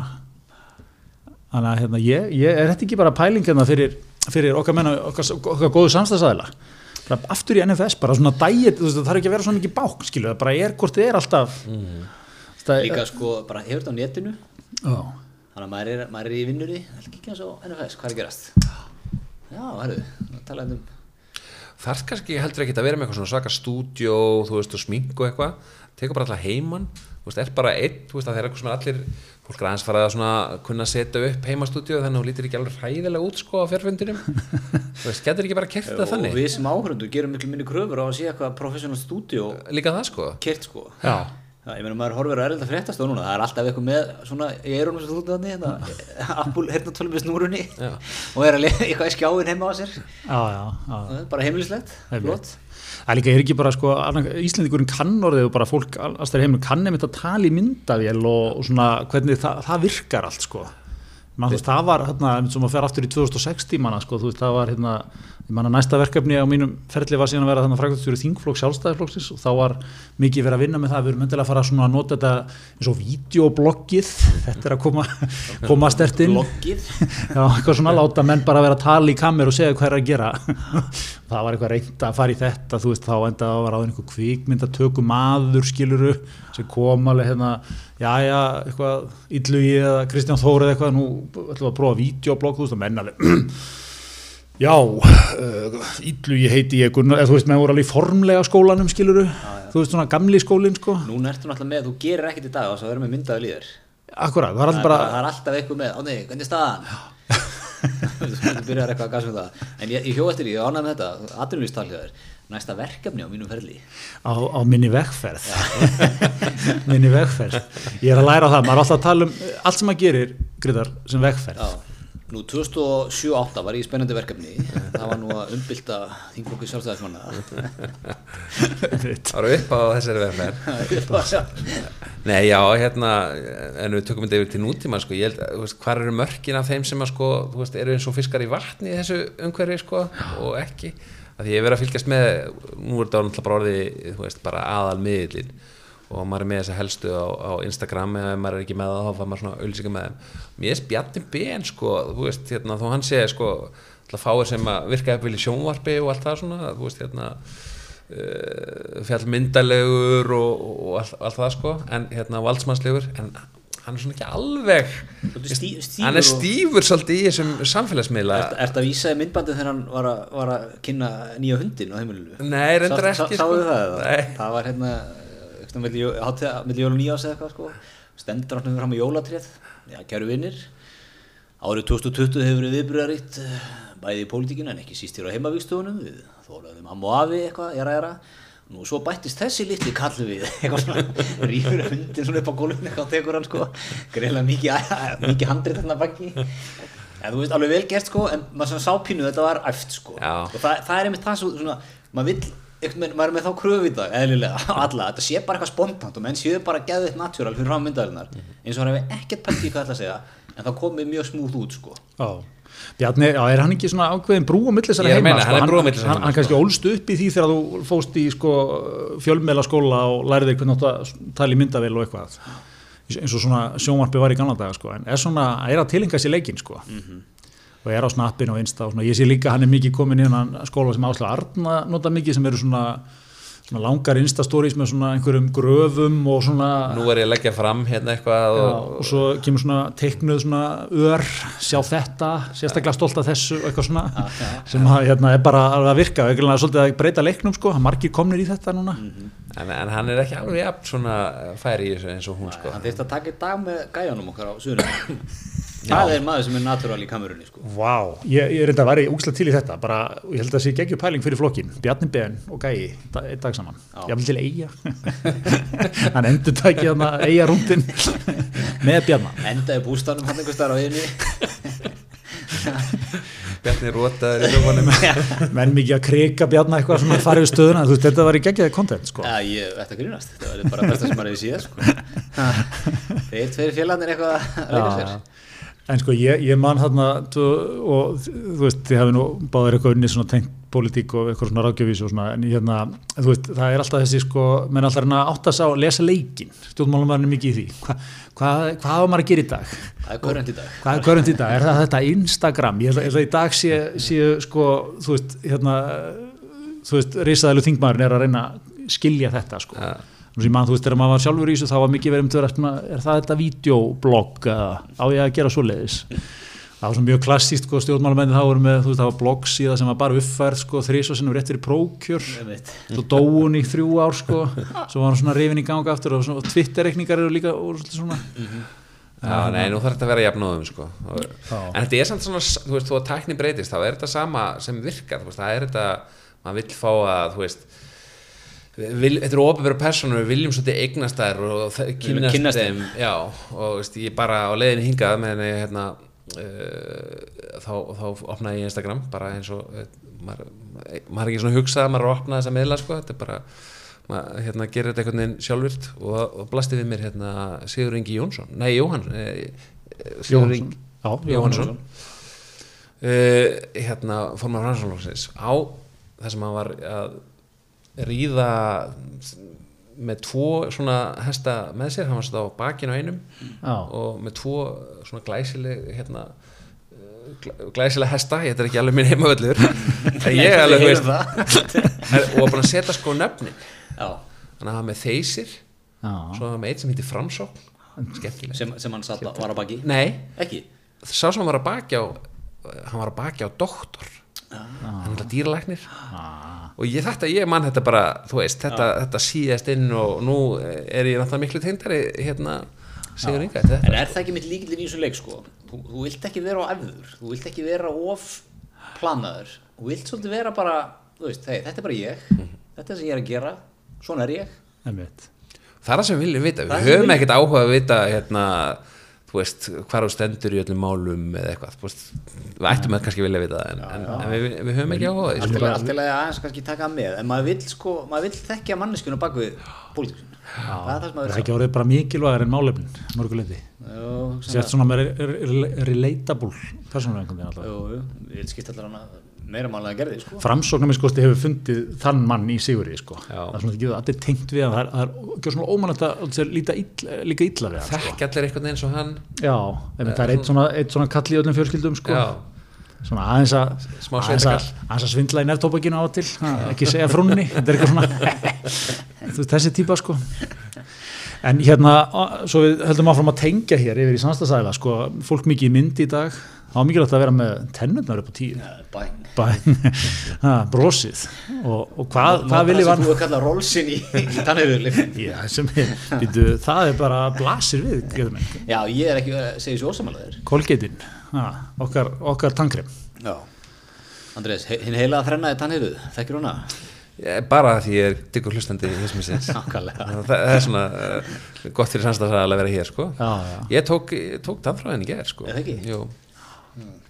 Speaker 1: Þannig að hérna, ég, ég er þetta ekki bara pæling hérna fyrir, fyrir okkar menna okkar, okkar góðu samstagsæðila aftur í NFS, bara svona dægit það þarf ekki að vera svona mikið bák, skilu það bara er hvort þið er alltaf það,
Speaker 2: Líka sko, bara hefur þetta á netinu?
Speaker 1: Já,
Speaker 2: Þannig að maður er, maður er í vinnuri Það er ekki eins og NFS, hvað er gerast? Já, herru, talaði um
Speaker 3: þarf kannski heldur ekki að vera með eitthvað svona svaka stúdjó, þú veist, og smink og eitthvað. Tekur bara alltaf heimann, þú veist, er bara einn, þú veist, að það er eitthvað sem er allir fólk er aðeins farið að svona kunna setja upp heimastúdjó þannig að hún lítir ekki alveg hræðilega út sko á fjárfundinum *laughs* þú veist, getur ekki bara kert það
Speaker 2: Og
Speaker 3: þannig?
Speaker 2: við sem áhörundu gerum miklu minni kröfur á að sé eitthvað professional studio
Speaker 3: líka það sko.
Speaker 2: kert sko.
Speaker 1: Já,
Speaker 2: Já, ég meina maður horfir á erlenda fréttastof núna. Það er alltaf eitthvað með svona í eyrunum sem þú ert þannig hérna, Apple hérna tölum við snúrunni og er að leið eitthvað í skjáin heima á sér.
Speaker 1: Já, já, já.
Speaker 2: Bara heimilislegt, flott.
Speaker 1: Það er líka, er ekki bara sko, Íslendingurinn kann orðið og bara fólk allstæðar heimur kann einmitt að tala í myndavél og, og svona hvernig það, það virkar allt sko. Man, veist, það var hérna, sem að fer aftur í 2006 tímana sko, veist, það var hérna, manna næsta verkefni á mínum ferli var síðan að vera þannig frækvæmstjóri þingflokk sjálfstæðiflokksins og þá var mikið verið að vinna með það, við erum endilega að fara svona að nota þetta eins og videobloggið, þetta er að koma, koma stert inn.
Speaker 2: Bloggið? *laughs*
Speaker 1: Já, eitthvað svona láta menn bara vera að tala í kamer og segja hvað er að gera. *laughs* Það var eitthvað reynd að fara í þetta þú veist, þá enda að vera á einhver kvikmynd að tökum maður skiluru sem kom alveg hérna, já já eitthvað Illugi eða Kristján Þóri eða eitthvað, nú ætlum við að prófa videoblogg, þú veist, og menn alveg *clears throat* já, uh, Illugi heiti ég Gunnar, eða þú veist, menn voru alveg í formlega skólanum skiluru, þú veist, svona gamli skólinn sko,
Speaker 2: Núna ertu náttúrulega með, þú gerir ekkert í dag og svo verður með myndaðu líður.
Speaker 1: Akkurat, það
Speaker 2: það,
Speaker 1: alltaf bara
Speaker 2: það er alltaf eitthvað með, á nei, hvernig er staðan? *laughs* Þú byrjar eitthvað að gasa um það. En ég, ég hjó eftir næsta verkefni á mínum ferli.
Speaker 1: Á, á minni vegferð. *laughs* Minni vegferð. Ég er að læra það, maður er alltaf að tala um allt sem maður gerir, Gryðar, sem vegferð.
Speaker 2: Já. Nú 2007-8 var ég í spennandi verkefni. Það var nú að umbylta þingflokku sjálfstæðismanna.
Speaker 3: Það var upp á þessari verðferð *laughs* Nei, já, hérna en við tökum þetta yfir til nútíma sko, ég held, þú veist, hvar eru mörkin af þeim sem að sko, þú veist, eru eins og fiskar í vatni í þessu umhverfi, sko, og ekki að því ég hef verið að fylgjast með nú er þetta náttúrulega bara orðið, veist, bara aðal miðlinn og maður er með þessa helstu á, á Instagram eða maður er ekki með það þá fær maður svona ölsinga með þeim. Mér er spjattin ben, sko, þú veist, hérna, þó hann sé, sko, alltaf fáir sem að virka upp vilja sjónvarpi og allt það svona, þú veist, hérna uh, fjallmyndalegur og, og allt, allt það sko. En hérna valdsmannslegur en hann er svona ekki alveg
Speaker 2: Svolítið stí- stífur
Speaker 3: hann er stífur svolítið í þessum samfélagsmiðla
Speaker 2: Er þetta að vísa í myndbandi þegar hann var að, var að kynna nýja hundin á heimilinu?
Speaker 3: Nei, reyndar ekki,
Speaker 2: sá- Sáðu
Speaker 3: sko.
Speaker 2: það?
Speaker 3: Nei.
Speaker 2: Það var hérna eitthvað milli jó- hátíða- milli jól og nýjás eða eitthvað sko stendur hann fram á jólatrið Já, kæru vinnir Árið 2020 hefur verið viðbröðaritt bæði í pólitíkinu en ekki síst hér á heimavíkstofunum við þólaðum amma og afi eitthvað, jara jara Nú svo bættist þessi litli kallu við *laughs* eitthvað svona, rýfur hundin svona upp á gólfinu eitthvað og tekur hann sko. Greiðlega mikið, mikið handrið þarna baki. En þú veist alveg vel gert sko en maður svona sá pínu þetta var æft sko.
Speaker 3: Já.
Speaker 2: og það, það er einmitt það svo, svona maður vill, veginn, maður er með þá kröfu í dag eðlilega, *laughs* alla, þetta sé bara eitthvað spontant og menn séu bara geðið natúral fyrir fram myndarinnar eins og hann hefur ekkert pælt í hvað ætla að segja en það komið mjög smúð út sko.
Speaker 1: Já. Bjarni, já, er hann ekki svona ákveðin brú á milli þessara
Speaker 3: Ég
Speaker 1: heima?
Speaker 3: meina,
Speaker 1: sko?
Speaker 3: hann er brú á milli þessara
Speaker 1: hann,
Speaker 3: heima,
Speaker 1: hann
Speaker 3: sko.
Speaker 1: kannski ólst upp í því þegar þú fóst í sko, fjölmeila skóla og læriði hvernig átt að tala í myndavél og eitthvað eins og svona sjónvarpi var í gamla daga sko. en er svona, er að tilinga sér leikinn sko. og er á snappin og einsta og ég sé líka hann er mikið komin í skóla sem Ásla Arna nota mikið sem eru svona langar instastories með svona einhverjum gröfum og svona
Speaker 3: nú er ég að leggja fram hérna eitthvað
Speaker 1: Já,
Speaker 3: og,
Speaker 1: og svo kemur svona teiknuð svona ör, sjá þetta sérstaklega stolt af þessu og eitthvað svona sem að, hérna, er bara að virka. Eiginlega svolítið að breyta leiknum sko, margir komnir í þetta núna.
Speaker 3: En, en hann er ekki alveg jafn svona færi í þessu eins og hún sko.
Speaker 2: hann þurfti að taka í dag með gæjanum okkar á suðunum *laughs* það er maður sem er natúral í kamerunni sko.
Speaker 1: Vá, ég, ég reynda að væri úkslega til í þetta bara, ég held að það sé geggjur pæling fyrir flokkin Bjarni Ben og Gæi, da, einn dag saman.
Speaker 2: Já.
Speaker 1: ég vil til eiga *laughs* hann endur takið hann að eiga rúndin *laughs* með Bjarna.
Speaker 2: Endaði bústanum hann einhver starf á einu *laughs*
Speaker 3: Bjarni rótaður í hljófanum
Speaker 1: menn mikið að krika Bjarna eitthvað svona farið stöðuna, þú veist, þetta var í geggjaði kontent sko.
Speaker 2: Já, ég ætti að grínast, þetta var bara besta sem maður hefði síðan sko. Þeir tveir félagarnir eitthvað að leika sér
Speaker 1: En sko ég, ég man þarna tvö, og þú veist, þið hafi nú báðir eitthvað unni svona tengt pólitík og eitthvað svona ráðgjöfis og svona, en hérna, þú veist, það er alltaf þessi sko, menn alltaf reyna að átta sig á að lesa leikin, stjórnmálum mikið í því, Hva, hvað, hvað hafa maður að gera í dag?
Speaker 2: Það er körrent í dag
Speaker 1: Hvað er hverjum í dag? Er það þetta Instagram? Ég held að- í dag sé, sé sko, þú veist, hérna, þú veist, risaðalu þingmaðurinn er að reyna skilja þetta sko.
Speaker 3: Ja.
Speaker 1: Mann, þú veist, þegar maður var sjálfur í þessu þá var mikið verið um vera, er það þetta videoblogg á ég að gera svoleiðis? Það var svona mjög klassíst sko, stjórnmálamenni þá voru með, þú veist, það var blogg síða sem var bara uppfærð sko, þrísvað sinnum rétt fyrir prókjör svo dó hún í þrjú ár sko, svo var hann svona rifin í ganga aftur og, svona- Twitter-reikningar eru líka og svona.
Speaker 3: Já, nei, nú þarf þetta að vera jafnóðum sko. En þetta er samt svona þú veist, þú að tækni breytist, þá er þetta sama sem virkar, það er þetta maður vill fá að, þú veist vil, þetta eru ofið personur, við viljum svolítið eignast þær og kynnast
Speaker 2: kynnast
Speaker 3: þeim. já, og veist, ég bara á leiðinni hingað meðan ég hérna uh, þá, þá opnaði ég Instagram bara eins og eh, maður, maður er ekki svona hugsað að maður er að opna þessa miðla sko, þetta er bara maður hérna, gerir þetta einhvern veginn sjálfurt og, og blasti við mér hérna, Sigur Ingi Jónsson nei, Jóhann eh, Sigur. Ingi
Speaker 1: Já,
Speaker 3: Jóhannsson. Uh, hérna formar rannsóknlóksins á það sem hann var að ríða með tvo svona hesta með sér, hann var svona á bakinu á einum
Speaker 1: Já.
Speaker 3: og með tvo svona glæsileg hérna glæ- glæsilega hesta, ég þetta er ekki alveg minn heimavöllur *laughs* en ég er alveg, veist *laughs* og var búin að setja sko nöfnin.
Speaker 2: Já,
Speaker 3: þannig að hann var með þeysir svo var hann með eitt sem heitir Framsókn. Skemmtileg
Speaker 2: sem, sem hann satt, að- var að baki?
Speaker 3: Nei,
Speaker 2: Ekki?
Speaker 3: sá sem hann var að baki á hann var að baki á doktor. Hann er alltaf dýralæknir og ég þetta, ég mann þetta bara þú veist, þetta, þetta síðast inn og nú er ég náttúrulega miklu tegndari hérna, Sigur Inga þetta,
Speaker 2: En er það ekki mitt líkildin í þessum leik sko? Þú, þú vilt ekki vera á efður, þú vilt ekki vera of planaður, þú vilt svolítið vera bara, þú veist, hey, þetta er bara ég, þetta er það sem ég er að gera, svona er ég.
Speaker 3: Það er það sem við viljum vita. Við höfum ekkert áhuga að vita hérna, veist, hvar á stendur í öllum málum eða eitthvað, veist, við ættum að kannski vilja vita það, en, en, en við, við höfum ekki á því, sko.
Speaker 2: Alltaf allt í lagi aðeins kannski taka það með en maður vill sko, maður vill þekkja manneskjuna bak við pólitíksin það er það sem
Speaker 1: Það er
Speaker 2: maður
Speaker 1: ekki orðið bara mikilvægar en málefnin, mörguleiti. Sért svona með re- re- re- relatable alltaf.
Speaker 2: Jú, vil skipta allar hana meira málega gerði sko.
Speaker 1: Framsóknarmiskosti hefur fundið þann mann í Sigurði, sko. Það er svona ekki allir tengt við hann, það er, það er ekki svona ómannlegt að líta illa, líka illa við hann, sko.
Speaker 3: Þekki allir einhvern veginn svo hann,
Speaker 1: Já, það er eitt svona, eitt svona kall í öllum fjölskyldum, sko.
Speaker 3: já,
Speaker 1: Svona aðeins að,
Speaker 3: Smá
Speaker 1: aðeins að,
Speaker 3: sveitakall.
Speaker 1: aðeins að svindla í neftópakinu á og til, ha, ekki segja frúnni, þetta er eitthvað svona, *laughs* þessi típa, sko. En hérna, svo við höldum áfram að tengja hér yfir í samstagsæla, sko, fólk mikið í mynd í dag, þá er mikilvægt að vera með tennurnar upp á tíu,
Speaker 2: bæn.
Speaker 1: Bæn, ha, brosið, og, og hvað, hvað viljið
Speaker 2: var
Speaker 1: var,
Speaker 2: þú að kalla rólsin í, í tannheyrðurlif
Speaker 1: já, sem er, býtu, það er bara blasir við, getur menn,
Speaker 2: já, ég er ekki að segja svo ósamálaður
Speaker 1: kolgetinn, okkar, okkar tankrem.
Speaker 2: já. Andrés, hinn heila að þrenna í tannheyrðu þekkir hún að?
Speaker 3: Ég- bara því ég er diggur hlustandi í *laughs* það, er svona uh, gott fyrir samstagsæla að vera hér, sko.
Speaker 1: Já, já.
Speaker 3: Ég tók, tók tannfræðin í gerð, sko.
Speaker 2: Er það ekki?
Speaker 3: Jú.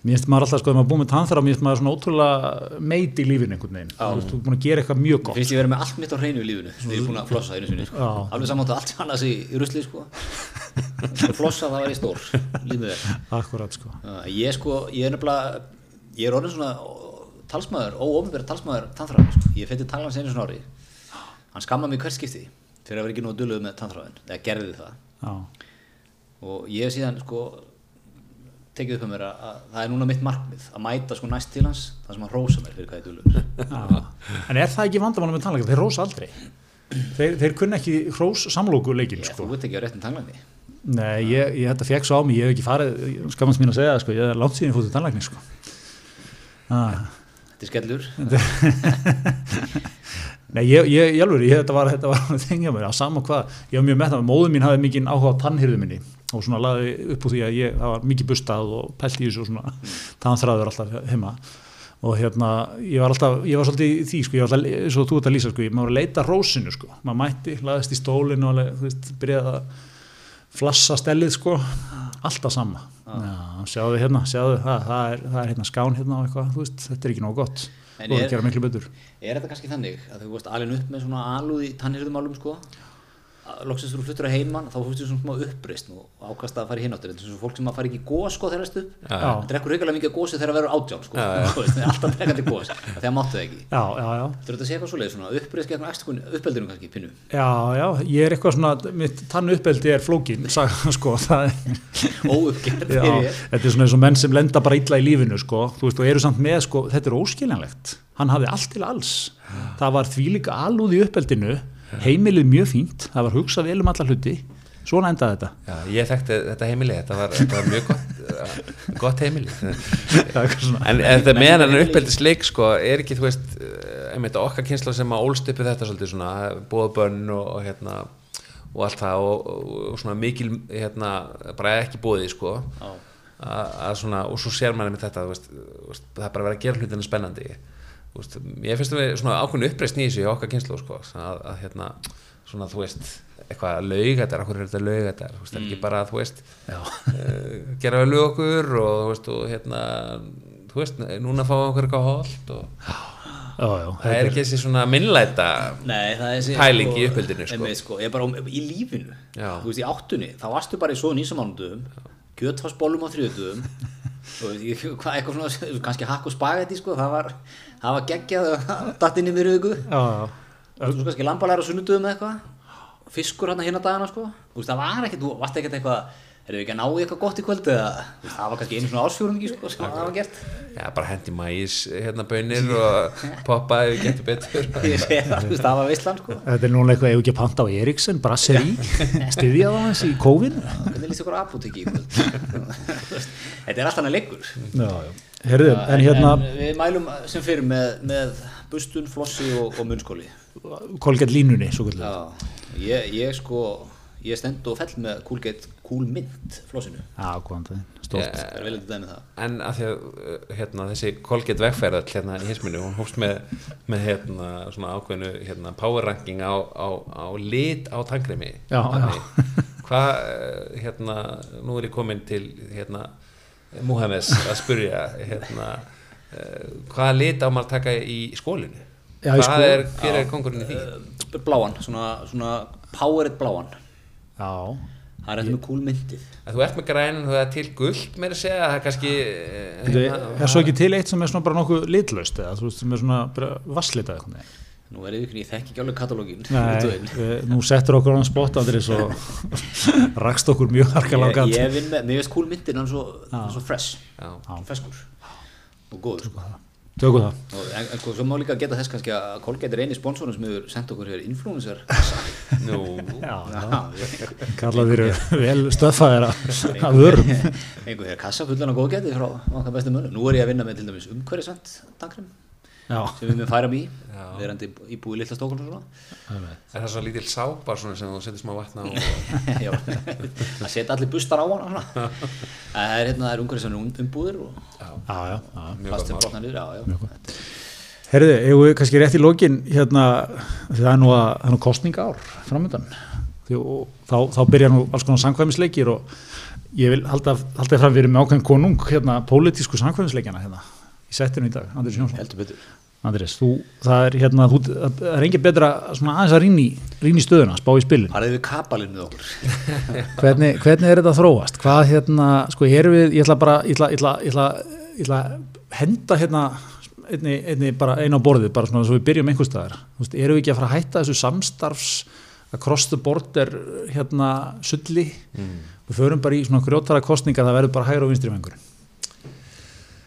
Speaker 1: Mér finnst maður alltaf, sko, ef maður búið með tannþara, mér finnst maður svona ótrúlega meit í lífinu einhvern veginn. Þú veist, þú er búin að gera eitthvað mjög gott.
Speaker 2: finnst ég verið með allt mitt á hreinu í lífinu þegar ég er búin að flossa einu sinni sko. Alveg samáttu allt sem annars í, í rusli sko. *laughs* flossa það var ég stór lífið
Speaker 1: Akkurat, sko.
Speaker 2: Já, ég sko, ég er nefnilega ég er orðin svona talsmaður óofnbæri talsmaður tannþráðin sko. ég fætti talans einu svona ári hann skamma mig hvert skipti fyrir að vera ekki nú duluð með tannþráðin eða gerði það
Speaker 1: Já,
Speaker 2: og ég hef síðan sko tekið upp um mér að, að það er núna mitt markmið að mæta sko næst til hans það sem hann rósa mér fyrir hvað ég
Speaker 1: já. En er það ekki vandamála með tannleika? Þeir rósa aldrei. Þeir, þeir kunna ekki hrós samlóku leikin,
Speaker 2: ég,
Speaker 1: sko.
Speaker 2: þú ert ekki á réttin tannlægni
Speaker 1: Nei, ég, ég þetta fekk svo á mig, ég hef ekki farið, skamast mín að segja það, sko, ég er langt síðan fótið tannleikni, sko. Ah.
Speaker 2: Þetta er skellur. *laughs*
Speaker 1: Nei, ég, ég, ég alveg, ég, þetta var, þetta var *laughs* þengja mér, að sama hvað, ég var mjög með það, móður mín hafði mikið áhuga á tannhyrðu minni og svona laði upp úr því að ég, það var mikið bustað og pælt í þessu og svona tannþráður alltaf heima. Og hérna, ég var alltaf, ég var svolítið í því, sko, ég var alltaf, eins og þú ert að lýsa, sko, maður var að leita rósinu, sko, maður mætti, laðist í stólinu og, alveg, þú veist, byrjaði að flassa stellið, sko, alltaf sama. Já, sjáðu hérna, sjáðu, það, það, er, það er hérna skán hérna og eitthvað, þú veist, þetta er ekki nóg gott,
Speaker 2: En
Speaker 1: þú
Speaker 2: er-
Speaker 1: að gera miklu betur.
Speaker 2: Er þetta kannski þannig að þú varst alveg upp með svona alúð í tannhyrðumálum sko loksins þú fluttur að heiman þá fórstu svona smá uppreist og ákast að fara í hináttur þetta er svona fólk sem að fara ekki í gós sko þegar það
Speaker 1: Já.
Speaker 2: það drekkur reyngarlega mikið gósi þegar það verður átján sko. Þú veist, það er alltaf drekkandi gós þegar máttu það ekki.
Speaker 1: Já, já, já.
Speaker 2: Þú þetta að segja eitthvað svoleið svona uppreist gegn uppeldinu kannski pinnu?
Speaker 1: Já, já, ég er eitthvað svona, mitt tannu uppeldi er flókin, *laughs* sko, það er,
Speaker 2: óuppgerð
Speaker 1: þetta er svona eins og menn sem lenda bara illa í lífinu, sko, þú veist, og eru samt með, sko, þetta er óskiljanlegt, hann hafði allt til alls, það var þvílík alúð í uppeldinu, heimilið mjög fínt, það var hugsað vel um alla hluti, svona endaði þetta.
Speaker 3: Já, ég þekkti þetta heimili, þetta var, þetta var mjög gott, uh, gott heimili. *laughs*
Speaker 1: Það er eitthvað svona,
Speaker 3: En þetta meðan en uppeldisleik sko, er ekki, þú veist, uh, einmitt okkar kynsla sem að ólst uppi þetta svolítið svona, bóðbönn og, og hérna, og allt það og, og, og svona mikil, hérna, bara ekki bóði, sko,
Speaker 2: Já.
Speaker 3: að svona, og svo sér manni með þetta, veist, það er bara að vera að gera hlutinu spennandi, veist, ég finnst að við svona ákveðinu uppreist nýjus í okkar kynslu, sko, að, að hérna, svona, þú veist, eitthvað laugatar, okkur er þetta laugatar, þú veist, mm. ekki bara, þú veist, uh, gera vel okkur og þú veist, og hérna þú veist, núna fáum við okkur eitthvað holt og
Speaker 1: já, já,
Speaker 3: það er ekki þessi svona minnlæta Pæling í uppeldinu, sko.
Speaker 2: einmitt, sko. Ég er bara um- í lífinu
Speaker 3: Já.
Speaker 2: Þú veist, í áttunni, þá varstu bara í svo nýsamánundum Kjötfarsbólum á Hvað, eitthvað svona *laughs* kannski hakk og spagetti, sko Það var, það var geggjað *laughs* Dattinni mér auku
Speaker 1: já, já,
Speaker 2: Þú veist, kannski lambalæra sunnudum eða eitthvað. Fiskur hérna dagana, sko. Það var ekkert, þú varst ekkert eitthvað Erum við ekki að ná eitthvað gott í kvöld eða? Það var kannski einu svona ársfjórungi, sko sem það var gert.
Speaker 3: Já, bara hendi mæs hérna bönir og *laughs* poppa ef við getum betur. *laughs*
Speaker 2: Ég segi það, þú veist, það var veistlan, sko.
Speaker 1: Þetta er núna eitthvað, ef ekki að panta á Eriksen, Brasserí, styðja það hans í kófin.
Speaker 2: Hvernig líst okkur apotekki í kvöld? Þú *laughs* veist, Þetta er alltaf hann leikur.
Speaker 1: Já, já, herðu, en hérna,
Speaker 2: en við mælum sem fyrir með, með bustun, flossi og, og munnskóli
Speaker 1: kolgett línunni, svo kvöldu.
Speaker 2: Já, ég, ég sko ég stend og fell með kúlgeitt kúlmynd flossinu,
Speaker 1: Já, góðan það, stórt.
Speaker 3: Yeah.
Speaker 2: er
Speaker 3: en að því að uh, hérna, þessi kolgett vegferðall hérna í hinsminu, hún hófst með, með hérna, svona ákveðinu hérna, power ranking á, á, á lit á tangremi hvað, eh, hérna, nú er ég komin til, hérna, Múhames að spurja, hérna, eh, hvaða lit á maður að taka í skólinu?
Speaker 1: Já, í
Speaker 3: hvað er, hver er kongurinn í því?
Speaker 2: Bláan, svona, svona powered bláan
Speaker 1: Já,
Speaker 2: það er eftir með cool myndið.
Speaker 3: Að þú ert með grænin, þú er til guld meira að segja, það er kannski eh,
Speaker 1: Bíddu,
Speaker 3: hérna,
Speaker 1: er svo ekki til eitt sem er svona bara nokkuð litlaust eða þú veist sem er svona bara vasslitað
Speaker 2: nú er ég þekki ekki alveg katalógin
Speaker 1: Nei, *laughs* nú settur okkur á hann spott Andris *laughs* og rakst okkur mjög harka
Speaker 2: ég,
Speaker 1: langat
Speaker 2: ég vinn með, mér veist cool myndin hann er svo, fresh feskur og góður. Sko.
Speaker 1: Tökum það.
Speaker 2: Og, en, en sko, svo má líka geta þess kannski að Colgate er eini sponsorinn sem hefur sendt okkur hér influencer *laughs*
Speaker 3: Nú,
Speaker 1: Já,
Speaker 2: Já,
Speaker 1: kallað þér vel stöðfæðir að vörum. *laughs*
Speaker 2: einhver hér kassa fullan á góðgæti frá okkar bestu mönnum. Nú er ég að vinna með til dæmis umhverfisvend tankrim sem við með færam í.
Speaker 3: Já.
Speaker 2: verandi íbúið litla stókun og svona.
Speaker 3: Er það svo lítil sápa svona sem þú setur smá vatna og *laughs*
Speaker 2: Já, að setja allir bustar á hana svona. *laughs* það er hérna það er umhverfisvend umbúðir og
Speaker 3: Já,
Speaker 1: já, já, já.
Speaker 3: mjög gott
Speaker 2: sem.
Speaker 1: Herðu, eigum við kannski rétt í lokin hérna, því það er nú, að, það er nú kostninga ár framöndan Því, og þá, þá byrja nú alls konar samkvæmisleikir og ég vil halda, halda fram við erum ákveðin konung hérna, pólitísku samkvæmisleikjana hérna, í settinu í dag, Andris Jónsson.
Speaker 2: Heldur betur.
Speaker 1: Andris, þú, það er hérna þú, það er engin betra svona aðeins að í stöðuna, spá í spilin.
Speaker 2: Farið við kapalinn með okkur. *laughs*
Speaker 1: Hvernig, hvernig er þetta að þróast? Hvað hérna, sko erum við ég ætla bara, ég ætla, ég ætla, ég ætla, ég ætla að henda hérna einni, einni bara einu á borðið, bara svona svo við byrjum einhvers staðar, þú veist, erum við ekki að fara að hætta þessu samstarfs across the border hérna sulli, við förum bara í svona grjótara kostninga, það verður bara hægur og vinstri vengurinn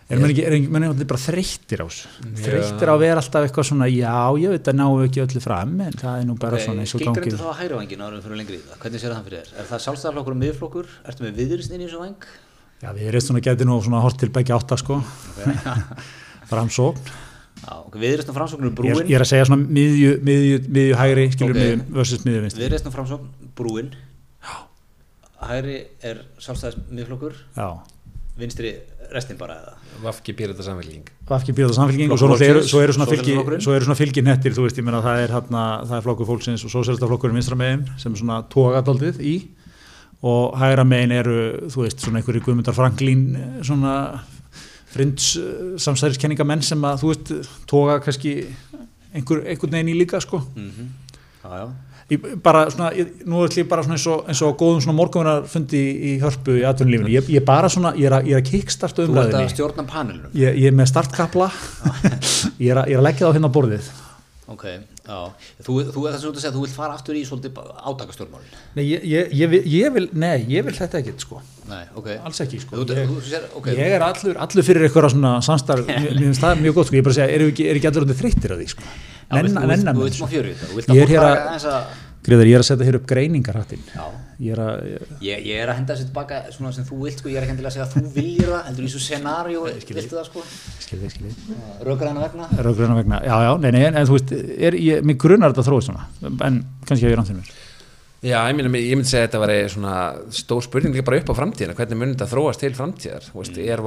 Speaker 1: er menn ekki, er er bara þreyttir á þessu þreyttir á að vera alltaf eitthvað svona já, ég veit að náum við ekki öllu fram en það er nú bara svona eins og gangið
Speaker 2: þá að hæra vangin árum fyrir lengri í það hvernig sér það fyrir þér? Er það sjálfstæðarflokkur og miðflokkur? Ertu með viðurist inn í þessu vang?
Speaker 1: Já, við erum svona getið nú svona hort til begge átta sko, *laughs* framsókn.
Speaker 2: Viðurist og framsókn eru
Speaker 1: Ég, er-
Speaker 2: brúin
Speaker 1: ég er að segja svona miðju, miðju, miðju hægri, skilur
Speaker 2: Ok.
Speaker 1: okay. miðju
Speaker 2: restin bara eða?
Speaker 3: Vafki Pírata samfélging
Speaker 1: Vafki býða samfélging og svo, eru, svo eru svona fylgi, svo eru svona fylgi nettir, þú veist, ég meina það er hérna, það er flokkur fólksins og sósélstaflokkurinn vinstra megin sem er svona tógadaldið í. Og hægra megin eru, þú veist, svona einhverju Guðmundar Franklín, svona frinds samsæriskenningamenn sem að, þú veist, tóga kannski einhver, einhvern veginn í líka, sko.
Speaker 2: mm já, já.
Speaker 1: Ég, bara svona, ég, nú er ég bara svona eins og, eins og góðum svona morgunverðar fundi í, í hörpu í atvinnulífinu, ég, ég bara svona ég er að, ég er að kickstarta
Speaker 2: þú ert að
Speaker 1: umræðinni
Speaker 2: stjórna panelunum
Speaker 1: ég, ég er með startkapla. *laughs* Ég, er að, ég er að leggja það á hérna á borðið.
Speaker 2: Ok, já. Þú, þú er ert að segja, þú vilt fara aftur í svolítið átakastjórnmálin
Speaker 1: nei, ég, ég, ég, vil, ég vil, nei, ég vil þetta ekkert sko,
Speaker 2: nei, ok.
Speaker 1: Alls ekki sko.
Speaker 2: Þú, þú, sér, ok,
Speaker 1: ég er allur, allur fyrir eitthvað svona samstarf, *laughs* það mjög gott sko, ég bara að segja, er ekki, er ekki allur undir þreyttir á því sko,
Speaker 2: Já, vilt-
Speaker 1: nenna,
Speaker 2: þú vilt-
Speaker 1: nenna
Speaker 2: þú
Speaker 1: menn
Speaker 2: vilt smá fjöru í þetta, þú vilt
Speaker 1: Ég er
Speaker 2: að
Speaker 1: hér að-
Speaker 2: að
Speaker 1: Greiðar, ég er að setja hér upp greiningarhattin
Speaker 2: já.
Speaker 1: Ég er að, ég,
Speaker 2: Ég, er að henda þessu tilbaka svona sem þú vilt sko, ég er ekki endilega að segja að þú viljir það heldur í svo scenaríu, viltu það sko?
Speaker 1: Skilði, skilði
Speaker 2: rökar hana vegna?
Speaker 1: Rauðgröna vegna, já, já, nei, nei, en, en þú veist, er, ég, mig grunar þetta þróið svona, en kannski hef ég rann fyrir mér.
Speaker 3: Já, ég myndi, ég myndi segja að þetta væri svona stór spurning líka bara upp á framtíðina. Hvernig mun þetta þróast til framtíðar? Veist, er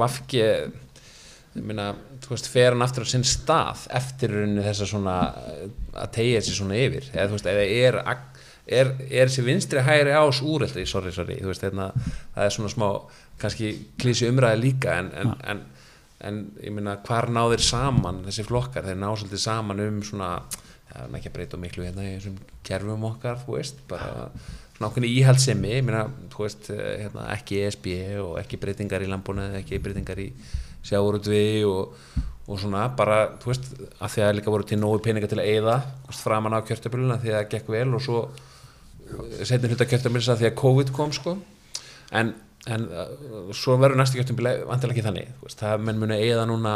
Speaker 3: Meina, þú veist, fer hann aftur á sinn stað eftir rauninni þess að svona að tegja sér svona yfir? Eða þú veist, eða er er, er þessi vinstri hægri ás úreldi sorry, sorry, þú veist, hérna, það er svona smá kannski klísi umræði líka en, en, en, en ég meina hvar náðir saman þessi flokkar? Þeir ná svolítið saman um svona það er ekki að breyta miklu hérna í þessum kerfum okkar, þú veist, bara ákveðni íhaldsemi, ég meina, þú veist eh, hérna, ekki ESB og ekki breytingar í landbúnaði, ekki breytingar í sjáurutvi og, og svona bara, þú veist, að því að líka voru til nógu peninga til að eyða, framan á kjörtaböluna því að það gekk vel og svo setjum hluta kjörtaböluna því að COVID kom, sko. En, en uh, svo verður næstu kjörtabölu vantilega ekki þannig, veist, það menn muni eyða núna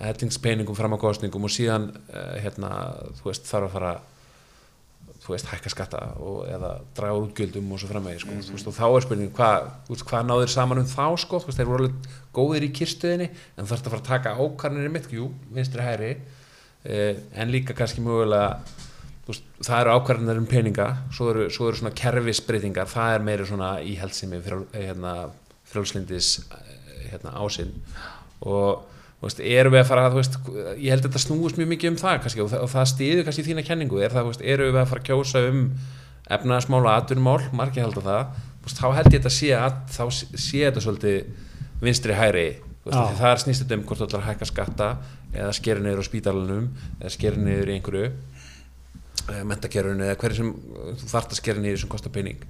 Speaker 3: hellingspeningum fram á kostningum og síðan, uh, hérna, þú veist, þarf að fara þú veist, hækka skatta og, eða draga útgjöldum og svo framvegi sko. þú veist, og þá er spurning hvað hva, náður saman um þá sko, þú veist, þeir voru alveg góðir í kyrstöðinni en þarf að fara að taka ákarnir mitt, jú, vinstri hæri eh, en líka kannski mögulega þú veist, það eru ákvarðanir um peninga svo eru, svo eru svona kerfisbreytingar það er meiri svona íhaldsemi frjál, eh, hérna, frjálslindis eh, hérna, ásinn. Og þú veist, erum við að fara, þú veist, ég held að þetta snúist mjög mikið um það kannski og það, og það stiður kannski þína kenningu, er það, veist, erum við að fara að kjósa um efnaðasmál og atvinnumál, margir halda það veist, þá held ég þetta sé að þá sé- þetta svolítið vinstri hæri það er snýst þetta um hvort þú ætlar að hækka skatta eða skera niður á spítalanum eða skera niður í einhverju mentakerfinu eða hverju sem þú þarft að skera niður sem kostar pening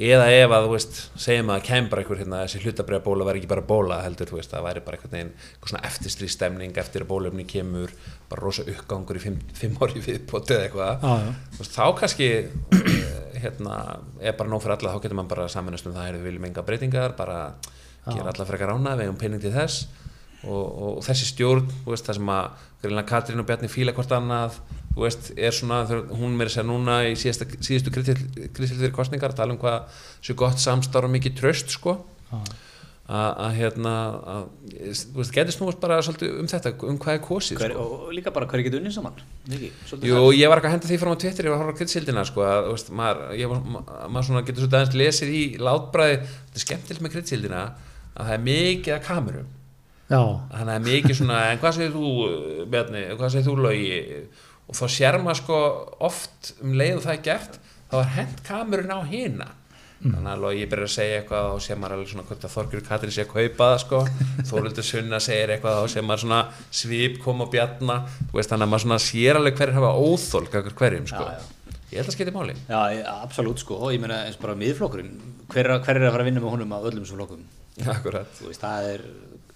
Speaker 3: eða ef að þú veist segjum að kemur einhver hérna þessi hlutabriða bóla væri ekki bara bóla heldur þú veist það væri bara einhvern veginn eitthvað svona eftirstríð stemning eftir að bólefni kemur bara rosa uppgangur í fimm, fimm ári viðbóti eða eitthvað. Þú veist, þá kannski eh, hérna, er bara nóg fyrir alla þá getur maður bara samanast um það er við viljum enga breytingar bara gera alla frekar ána við eigum pening til þess. Og, og, og þessi stjórn þú veist, það sem að Katrín og Bjarni fíla hvort annað þú veist, er svona, hún meira sér núna í síðasta, síðustu kritildir kostningar tala um hvað séu gott samstáð og mikið tröst sko. Að að, hérna að, þú veist, getur snúast bara svolítið um þetta, um hvað er kosið
Speaker 2: Hver,
Speaker 3: sko.
Speaker 2: og líka bara hverju getur unnið saman Ekki, svolítið
Speaker 3: Jú, ég var ekki að henda því fram á Twitter, ég var að horfa á kryddsildina sko, að, þú veist, maður, ég, var- ma- maður svona getur svo aðeins lesið í látbræði þetta er skemmtilegt með kryddsildina að það er mikið að kamerum.
Speaker 1: Já,
Speaker 3: þannig að það er mikið svona, en hvað segir þú Bjarni, hvað segir þú Logi og þá sér maður sko oft um leið og það er gert, þá er hent kamerun á hina þannig að Logi byrjar að segja eitthvað og sér maður alveg svona hvort að Þorgjur Katrin sé að kaupa það sko *laughs* Þóruldur Sunna segir eitthvað og sér maður svona svip kom og bjarna þú veist þannig að maður svona sér alveg hverjir hafa óþól kakar hverjum sko
Speaker 2: Já, já.
Speaker 3: ég held að skipti máli
Speaker 2: Já, ég- absolutt sko, og ég meina eins bara miðflokkurinn, hver, er- hver er að fara að vinna með honum af öllum þessum flokkum?
Speaker 3: Akkurat.
Speaker 2: Þú veist, það er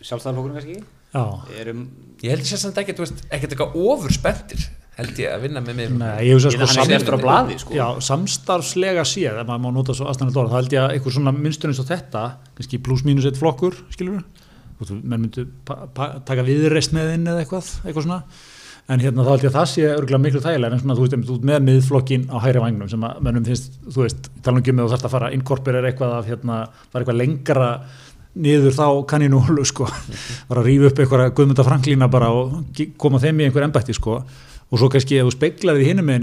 Speaker 2: sjálfstæðarflokkurinn kannski?
Speaker 1: já.
Speaker 2: Erum,
Speaker 3: ég held að þú veist, ekkert eitthvað ofur spenntir held ég að vinna með mér
Speaker 1: Nei, ég hugsa
Speaker 2: Ég-
Speaker 1: sko
Speaker 2: hann
Speaker 1: sam-
Speaker 2: eftir á blaði, sko.
Speaker 1: Já, samstarfslega séð, ef maður má nota svo aðstæðanlega dóra, þá held ég að einhver svona minnstur eins og þetta, kannski pluss mínus eitt flokkur, skilur við, menn myndu taka viðreist með inn eða eitthvað, eitthvað svona, en hérna þá held ég að það sé örgulega miklu þægilega, en svona þú veist, einmitt út með miðflokkin á hægri vagnum sem að mennum finnst, þú veist, tala um með þú þarfst að fara að inkorporera eitthvað af hérna, fara eitthvað lengra niður þá kann ég nú alveg sko, *laughs* bara að rífa upp eitthvað guðmynda franklína bara og koma þeim í einhver embætti sko og svo kannski ef þú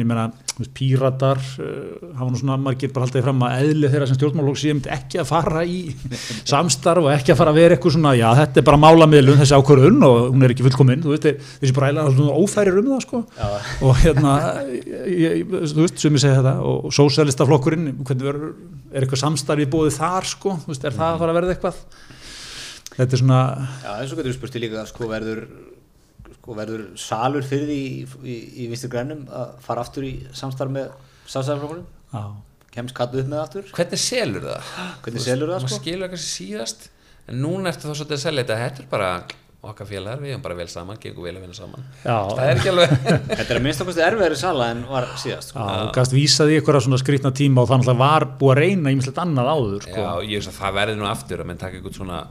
Speaker 1: ég meina þú veist, píratar, uh, hafa nú svona margir bara haldið fram að eðli þeirra sem stjórnmálók myndi ekki að fara í *laughs* samstarf og ekki að fara að vera eitthvað svona, já þetta er bara málamiðlun þessi ákvörðun og hún er ekki fullkominn, þú veist, þessi bara eiginlega svona ófærir um það sko
Speaker 2: Já.
Speaker 1: og hérna, ég, ég, þú veist, sem ég segi þetta og sósælistaflokkurinn, hvernig verður, er eitthvað samstarfið bóðið þar sko, þú veist, er það að fara að verða eitthvað? Þetta er svona,
Speaker 2: já, sko, verður, sko, salur fyrir því í, í, í vinstir grænum að fara aftur í samstarf með samstarflokkurinn?
Speaker 1: já,
Speaker 2: Kemst kallu upp með aftur?
Speaker 3: hvernig selur það?
Speaker 2: Hvernig selur það,
Speaker 3: maður
Speaker 2: sko?
Speaker 3: skilur eitthvað síðast en núna eftir þá svolítið að selja þetta þetta er bara okkar félagar, við erum bara vel saman gengur vel að vinna saman
Speaker 1: Já.
Speaker 3: það er ekki alveg *laughs*
Speaker 2: Þetta er að minnst okkur erfiðari sala en var síðast, sko.
Speaker 1: Já, og gæst vísaði ykkur að svona skrýtna tíma og þannig að var búið að reyna ímislegt annað áður sko.
Speaker 3: Já, ég veist að það verður nú aftur að menn taka eitthvað svona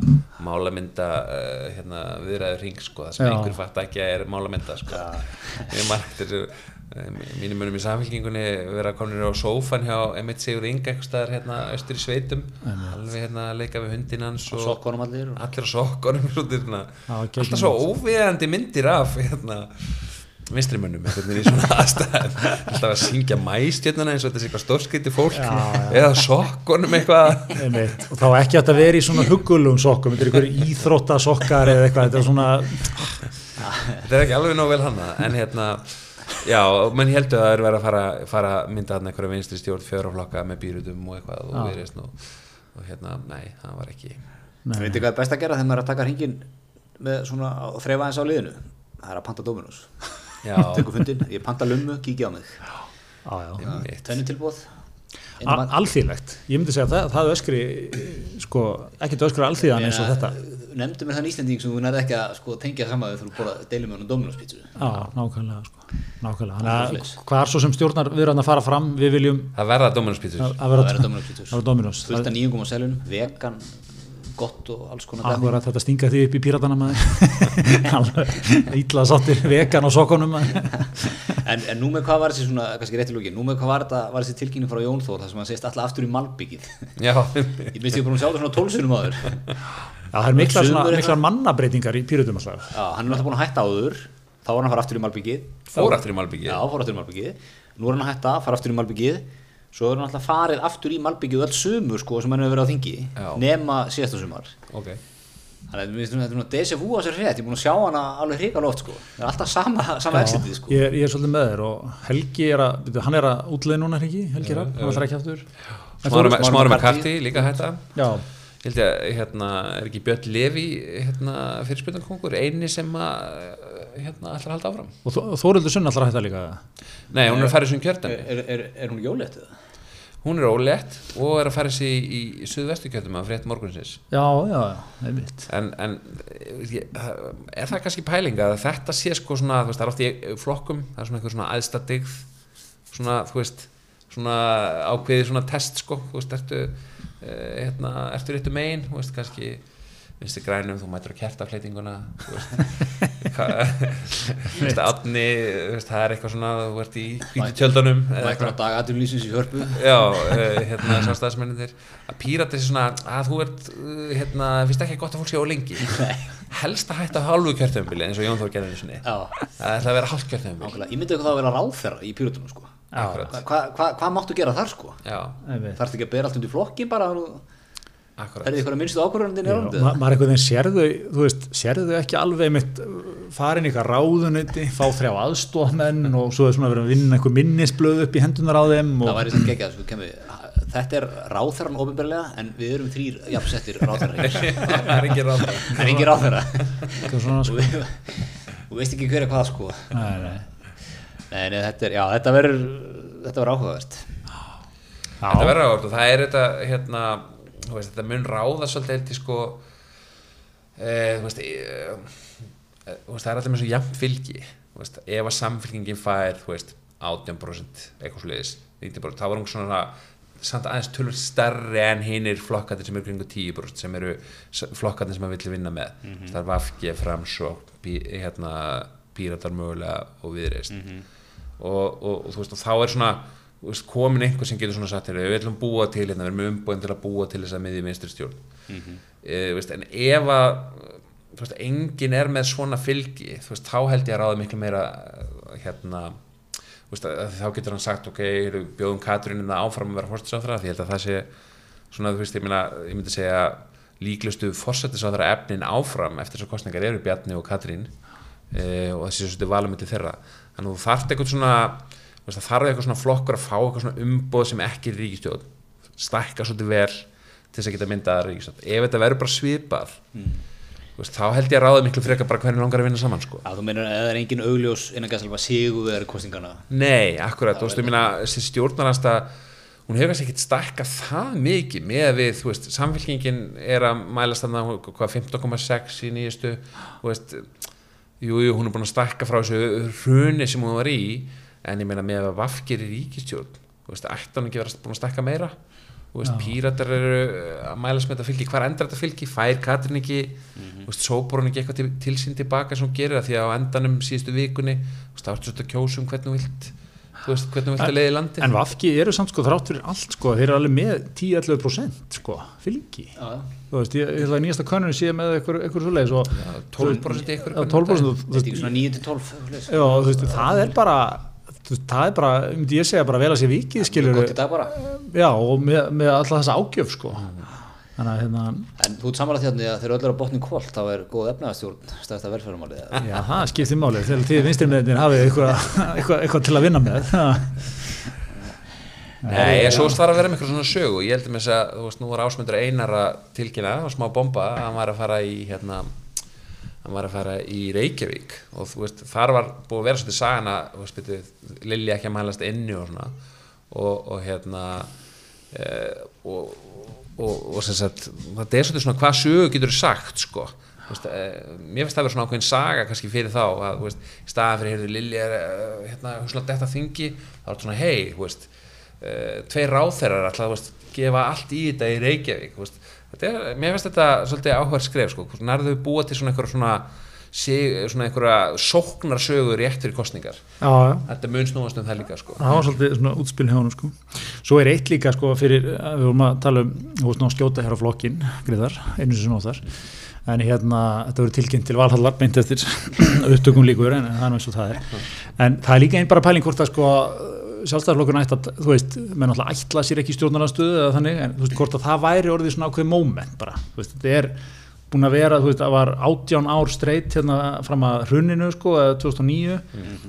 Speaker 3: málamynda uh, hérna, viðræður hring sko, það sem
Speaker 1: Já.
Speaker 3: einhver fatt ekki að er málamynda sko. ég margt þessu mínum munum í samfélkingunni vera komin á sófan hjá Emmett Sigur Inga eitthvað staðar hérna austur í sveitum. Alveg hérna að leika við hundin hans
Speaker 2: Og sokkunum allir og-
Speaker 3: allir á *laughs*
Speaker 1: Já, geggjum
Speaker 3: alltaf svo óviðandi myndir af hérna vinstrimönnum *laughs* alltaf að syngja mæstjörnuna eins og þetta sé eitthvað stórskriði fólk.
Speaker 1: Já, já.
Speaker 3: eða sokkunum eitthvað.
Speaker 1: Einmitt. og þá ekki að vera í svona huggulum sokkum þetta er einhverju íþróttasokkar eða eitthvað, þetta er svona
Speaker 3: þetta er ekki alveg nóg vel hana en hérna, já, menn heldur að það er verið að fara, fara mynda hann einhverja vinstri stjórn fjöraflokka með býrutum og eitthvað og
Speaker 1: Já.
Speaker 3: viðreist og, og hérna, nei, það var ekki
Speaker 2: Þú veitir hvað er best að gera þegar maður er að taka hringin með svona að þreifa eins á liðinu? Það er að panta Dominus
Speaker 3: já, *laughs*
Speaker 2: tekur fundin, ég panta lummu, kíkja á mig.
Speaker 1: Já, alþýðlegt, ég myndi segja að það, það öskri sko, ekkert öskri alþýðan eins og þetta.
Speaker 2: nefndu mér þann Íslanding sem þú nærði ekki að sko, tengja saman við fyrir að bóla deilum með honum Dominus pítsu
Speaker 1: Já, nákvæmlega, sko. nákvæmlega. Að hvað er svo sem stjórnar við erum að fara fram, við viljum
Speaker 3: það verða Dominus Pítur
Speaker 1: að
Speaker 2: það
Speaker 1: vera,
Speaker 2: verður Dominus pítsus
Speaker 1: að
Speaker 2: nýjungum á selunum, vegan gott og alls konar dæmi.
Speaker 1: Akkurat þetta stinga því upp í píratana maður *laughs* Ítla sáttir vegan sokkunum. Maður.
Speaker 2: en, en nú með hvað var þessi svona, kannski rétt í lókin nú með hvað var þetta, var þessi tilkynning frá Jón Þór þar sem hann segist alltaf aftur í Malbyggið?
Speaker 3: Já,
Speaker 2: ég minnst ég búin að sjá það svona tólsunum áður.
Speaker 1: Já, það er miklar, svona, miklar mannabreitingar í píratum alltaf
Speaker 2: Já, hann er alltaf búin að hætta áður þá var hann að fara aftur í Malbyggið.
Speaker 3: Fór aftur í Malbyggi
Speaker 2: Já, fór aftur í Malbyggið. Nú er hann að hætta, fara aftur í Malbyggið Svo er hann alltaf farið aftur í Malbyggið öll sumur sko sem hann hefur verið á þingi
Speaker 3: Já.
Speaker 2: nema síðasta sumar.
Speaker 3: Ok,
Speaker 2: Þannig að þetta er svona déjà vu á sér rétt Ég er búin að sjá hana alveg hrika loft sko. Það er alltaf sama, sama exitið sko.
Speaker 1: Ég, er- ég er svolítið með þér og Helgi er að, hann er að útleið núna Helgi, Helgi Rapp, hann ætlar ekki aftur.
Speaker 3: Smári
Speaker 2: McCarthy.
Speaker 3: McCarthy líka hætta
Speaker 1: Já,
Speaker 3: Ég held að, hérna, er ekki Björn Levi, hérna, fyrirspilnarkongur, eini sem að, hérna, ætlar að halda áfram?
Speaker 1: og Þó- Þórhildur Sunn allra hætta líka
Speaker 3: Nei, hún er að fara í svona kjördæmi.
Speaker 2: er, er, er hún jólétt eða?
Speaker 3: Hún er ólétt og er að fara sig í, í suðvestu kjördæmi að frétt morgunsins.
Speaker 1: Já, já, já, einmitt
Speaker 3: En, en ég, er það kannski pæling að þetta sé sko svona, þú veist, það er oft í flokkum, það er svona einhver svona aðstadigð, svona, þú veist, svona ákveðið svona test sko, þú veist, ertu, uh, hérna, ertu réttu megin, þú veist, kannski vinstri grænum, þú mætur að kerta fleitinguna, þú veist, *laughs* veist, það er eitthvað svona, þú ert í tjöldunum, eða
Speaker 2: Mækna
Speaker 3: eitthvað.
Speaker 2: dag aðurlýsins í hörpu.
Speaker 3: Já, uh, hérna, sástæðismenninir að pírati er svona að þú ert uh, hérna, finnst ekki gott að fólk sé á lengi. Helst að hætta hálfu kjörtöfumili eins og Jón Þór gerði einu sinni.
Speaker 2: Já,
Speaker 3: það ætla að vera hálf kjörtöfumili
Speaker 2: nákvæmlega. Ég myndi eitthvað að vera ráðferra í pýrutunum sko. Hvað hva, hva, hva máttu gera þar sko? Þarftu ekki að bera allt undir flokkin bara Er
Speaker 3: akkurat
Speaker 2: þið eitthvað minnstu ákvörðundir
Speaker 1: Já,
Speaker 2: nýrandi?
Speaker 1: ma maður einhvern veginn sérðu, þú veist, sérðu ekki alveg mitt farin í eitthvað ráðuneyti, fá þrjá aðstofmenn og svo er svona verið að vinna einhver minnisblöð upp í hendunar á þeim og
Speaker 2: Það væri sem geggjað, sko, kemur Þetta er ráðferran ofinberlega en við erum þrýr jafnsettir ráðferra *laughs*
Speaker 3: það er ekki ráð
Speaker 2: Það er
Speaker 1: eitthvað svona,
Speaker 2: Og
Speaker 1: sko.
Speaker 2: Þú veist ekki hver er hvað sko
Speaker 1: Nei, nei.
Speaker 2: Nei, nei, þetta er, þetta verður Þetta verður áhugavert
Speaker 3: þetta verður áhört og það er þetta hérna, þú veist, þetta mun ráða svolítið í sko þú veist, veist það er með svo jafn fylgi. Ef að samfylgingin fær þú veist, 18% eitthvað sliðis 90% þá var hún svona samt aðeins tölur stærri en hinir flokkarnir sem eru kringu 10% sem eru flokkarnir sem maður vill vinna með. Mm -hmm. það er Vafge, Framsók bí, hérna, Píratar mögulega og Viðreist og, og, og þú veist og þá er svona komin einhver sem getur svona hér, við ætlum að búa til hérna, við erum umbúin til að búa til þess að miðjum vinstri stjórn. E, veist, en ef að veist, engin er með svona fylgi veist, þá held ég að ráða miklu meira hérna veist, að þá getur hann sagt, ok, bjóðum Katrín það áfram að vera fórstisáþra því ég held að það sé svona, þú veist, ég, meina, ég myndi segja líklustu fórstisáþra efnin áfram eftir þessar kostningar eru Bjarni og Katrín e, og þessi svolítið valum til þeirra. Þannig að þú þarft eitthvað svona veist, þarf eitthvað svona flokkur að fá eitthvað svona umboð sem ekki er ríkistjóð stækka svolítið vel til þess að geta myndað ríkistjóð ef þetta verður bara svipað þú veist, þá held ég að ráða miklu frekar bara hvernig langar að vinna saman sko.
Speaker 2: Já, þú meinar að það er engin augljós innan gæðsalva sigur við kostingana
Speaker 3: Nei, akkurat, þú veist, ég meina þessi stjórnaransta, hún hefur kannski ekkert stækkað það mikið með að við, þú veist, samfélkingin er að mælast þannig hvað 15,6 í nýjastu, þú veist, jú, jú, hún er búin að stækka frá þessu hruni sem hún var í, en ég meina með að vafkir í ríkistjórn, þú veist, ætti hann ekki verið búin að stækka meira, þú veist, píratar eru að mælast með þetta fylgi, hvar endar þetta fylgi, fær Katrin ekki, þú veist, sópar hún ekki eitthvað til, til sín tilbaka sem hún gerir það, því að á endanum síðustu vikunni, þú veist, þá ertu svolítið að kjósa um hvernig þú vilt, þú veist, hvernig þú vilt að leiði landi.
Speaker 1: En Vafki eru samt sko þrátt fyrir allt sko, þeir eru alveg með 10-11% sko, fylgi.
Speaker 2: Já,
Speaker 1: Þú veist, ég, ég ætla að nýjasta könnun sé með eitthvað, eitthvað svo leiðis og
Speaker 3: 12% í ykkur
Speaker 1: Já, 12% og, þú
Speaker 2: þetta er
Speaker 1: veist,
Speaker 2: ekki svona 9-12
Speaker 1: já, þú veist, það er bara veist, það er bara, myndi ég segja bara vel að sé vikið
Speaker 2: bara.
Speaker 1: Já, og með, með alltaf þessa ágjöf sko. Þannig að hérna,
Speaker 2: En þú ert samanlega þérna að þegar öll er á botni kvólt þá er góð efnaðastjórn stæðsta velferðumálið eða?
Speaker 1: já, það skiptir máli þegar þið vinstri meðin hafið eitthvað, til að vinna með. *laughs*
Speaker 3: Nei, ég svo þarf að vera með eitthvað svona sögu. Ég heldur með þess að, þú veist, nú var ásmundur einar að tilkynna, smá bomba að hann var að fara í, hérna hann var að fara í Reykjavík og veist, þar var búið að vera svolítið veist, byrju, Lilja ekki að mælast inni og svona. Og, og hérna e, og, og, og sem sagt það er svolítið svona hvað sögu getur sagt, sko. Veist, eh, mér finnst það að vera svona ákveðin saga kannski fyrir þá að veist, í staðan fyrir heyrðu Lilja eh, hérna húslega detta þingi þá er þetta svona hei, uh, tveir ráþeirar alltaf veist, gefa allt í þetta í Reykjavík er, mér finnst þetta svolítið áhverð skref sko, nærðu búa til svona einhverja svona, svona einhverja sóknarsögur rétt fyrir kostningar
Speaker 1: já, já
Speaker 3: þetta mun snúast um það líka sko.
Speaker 1: það var svolítið svona útspil hjá honum sko. svo er eitt líka sko fyrir við vorum að tala um, þú veist ná skjóta hér á flokkin griðar, einu sem nóþar en hérna, þetta verður tilkynnt til valhallar beint eftir *clears throat* upptökum líkur en, það er eins og það er. En það er líka einn bara pæling hvort að sko sjálfstæðarflokkurinn ætti að, þú veist, menn alltaf ætla sér ekki stjórnarnarstöðu eða þannig, en þú veist, hvort að það væri orðið svona ákveð moment bara, þú veist, þetta er búin að vera, þú veist, það var 18 ár straight hérna fram að hruninu sko, eða 2009,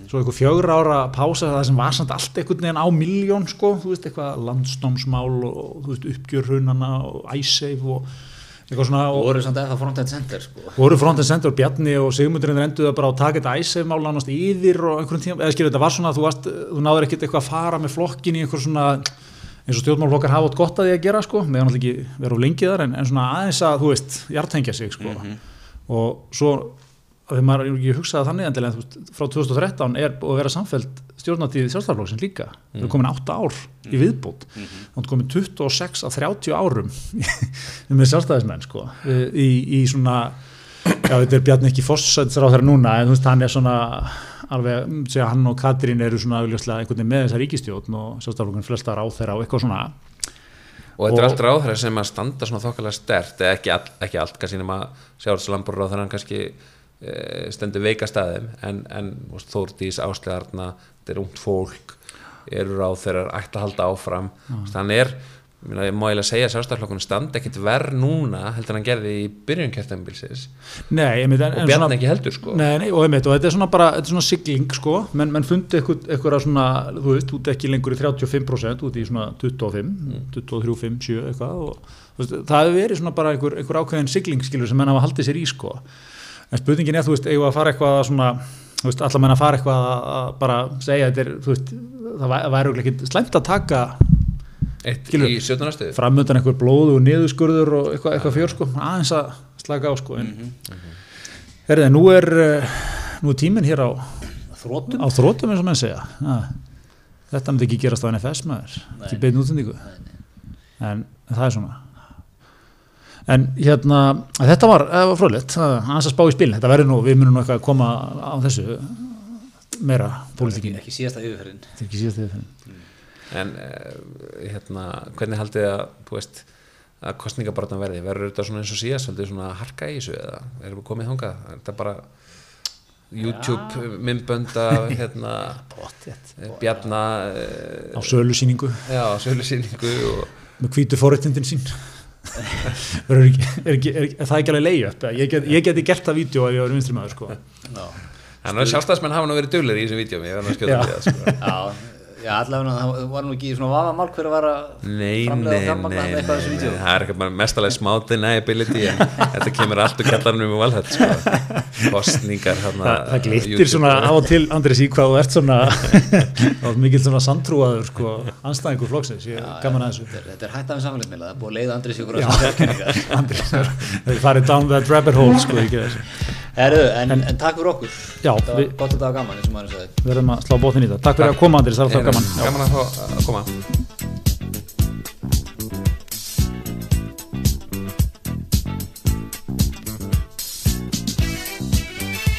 Speaker 1: svo eitthvað fjögur ára pása það sem var samt allt einhvern veginn á miljón sko, þú veist, eitthvað landsnámsmál og þú veist, uppgjör hrunana og æsseif og svona
Speaker 2: og voru samt eða frontend center sko.
Speaker 1: voru frontend sendur Bjarni og Sigmundurinn enduðu bara að taka þetta æsseif mál nánast yfir og einhvern tíma, eða skilur þetta var svona, þú, varst, þú náður ekkert eitthvað að fara með flokkin í einhver svona eins og stjórnmálflokkar hafa átt gott að því að gera sko, meðan alltaf ekki vera á lengið þar en, en svona aðeins að, þú veist, hjartengja sig sko. og svo þegar maður ekki hugsað þannig endilega frá 2013 er að vera samfelt stjórnatíð sjálfstæðarflokksins líka. Það er komin 8 ár í viðbót. Það er komin 26 að 30 árum *laughs* með sjálfstæðismenn sko, í, í svona já, þetta er Bjarni ekki fórsættir á þeirra núna en þú veist, hann er svona alveg, mm, segja hann og Katrín eru svona auðvitað einhvern veginn með þessa ríkistjórn og sjálfstæðarflokkurinn flesta ráð þeirra og eitthvað svona.
Speaker 3: Og þetta er allt ráðherra sem að standa svona þokkalega stert eða ekki, all, ekki allt, kannski nema sjáhalslambur ráðherran kannski e, stendur veika staðum en, en Þórdís, Áslegarna þetta er ungt fólk eru ráðherrar, ætti að halda áfram. Þannig er, ég má eiginlega segja að sjálfstæðarflokkurinn standa ekkit verð núna heldur hann gerði í byrjun
Speaker 1: en,
Speaker 3: og Bjarni ekki heldur sko.
Speaker 1: Nei, nei, og, einmitt, og þetta er svona bara er svona sigling sko, menn, menn fundi eitthvað, svona, þú veist, út ekki lengur í 35% út í svona 25 23, 5, 7 eitthvað og veist, það hefur verið svona bara einhver, einhver ákveðin sigling skilur sem menn hafa haldið sér í sko en spurningin er, þú veist, eigum að fara eitthvað að svona, þú veist, allar menn að fara eitthvað að, að bara segja þetta er, þú veist það væ- væri ekki slæmt að taka
Speaker 3: eitt í 17. stuði
Speaker 1: framöndan einhver blóðu og niðurskurður og eitthvað, eitthvað fjör sko, aðeins að slaka á sko en, herriði, nú er uh, nú er tíminn hér á
Speaker 2: þróttum
Speaker 1: á þrótum eins og menn segja. Ja. þetta myndi ekki gerast á NFS maður. Ekki beinn útsendingu en það er svona en hérna þetta var, var fróðlegt, aðeins að spá í spilin. Þetta verður nú, við munum nú eitthvað að koma á þessu meira pólitíkin
Speaker 2: ekki síðasta yfirferðin.
Speaker 1: Er ekki síðast þegar
Speaker 3: en uh, hérna, hvernig haldið að þú veist að kostningabartan verði, verður þetta svona eins og síðast svolítið svona harka í þessu eða erum við komið þangað, er þetta bara YouTube myndbönd af *laughs* hérna eh, Bjarna
Speaker 1: á sölusýningu.
Speaker 3: Já, sölusýningu og
Speaker 1: með hvítu forréttindin sín er, ekki, er, ekki, er, er það ekki alveg leið upp ég, get, ég geti gert það vídeo ef ég var vinstri maður sko.
Speaker 2: já,
Speaker 3: Þannig að sjálfstæðismenn hafa nú verið duglir í þessum það sko.
Speaker 2: Já, allavega það var nú ekki svona vafa mál hver að vara
Speaker 3: Nei,
Speaker 2: framleiða
Speaker 3: nei,
Speaker 2: fjármagn
Speaker 3: nei,
Speaker 2: þarna
Speaker 3: nei,
Speaker 2: eitthvað af þessu
Speaker 3: nei,
Speaker 2: vídeó.
Speaker 3: það er ekki bara mestalega smá deniability en þetta kemur allt úr kjallarnum í valhöll sko. kostningar hérna,
Speaker 1: Þa, það glittir svona
Speaker 3: og-
Speaker 1: á og til Andris í hvað þú ert svona *laughs* og mikil svona sandtrúaður sko, anstæðingur flokksins, ég er gaman að þessu
Speaker 2: þetta er, hægt af samfélagsmiðla, það er búið að leiða Andris ykkur á
Speaker 1: Já.
Speaker 2: þessum fjárkenningar *laughs*
Speaker 1: Andris, það er farið down that rabbit hole sko, ekki þessu
Speaker 2: Herðu, en, en, takk fyrir okkur.
Speaker 1: Já,
Speaker 2: þetta var gott að það var gaman eins og maður sagði.
Speaker 1: Við verðum að slá bóttin í það, takk fyrir að koma Andris, það var það gaman. Já.
Speaker 3: gaman að, fá, að koma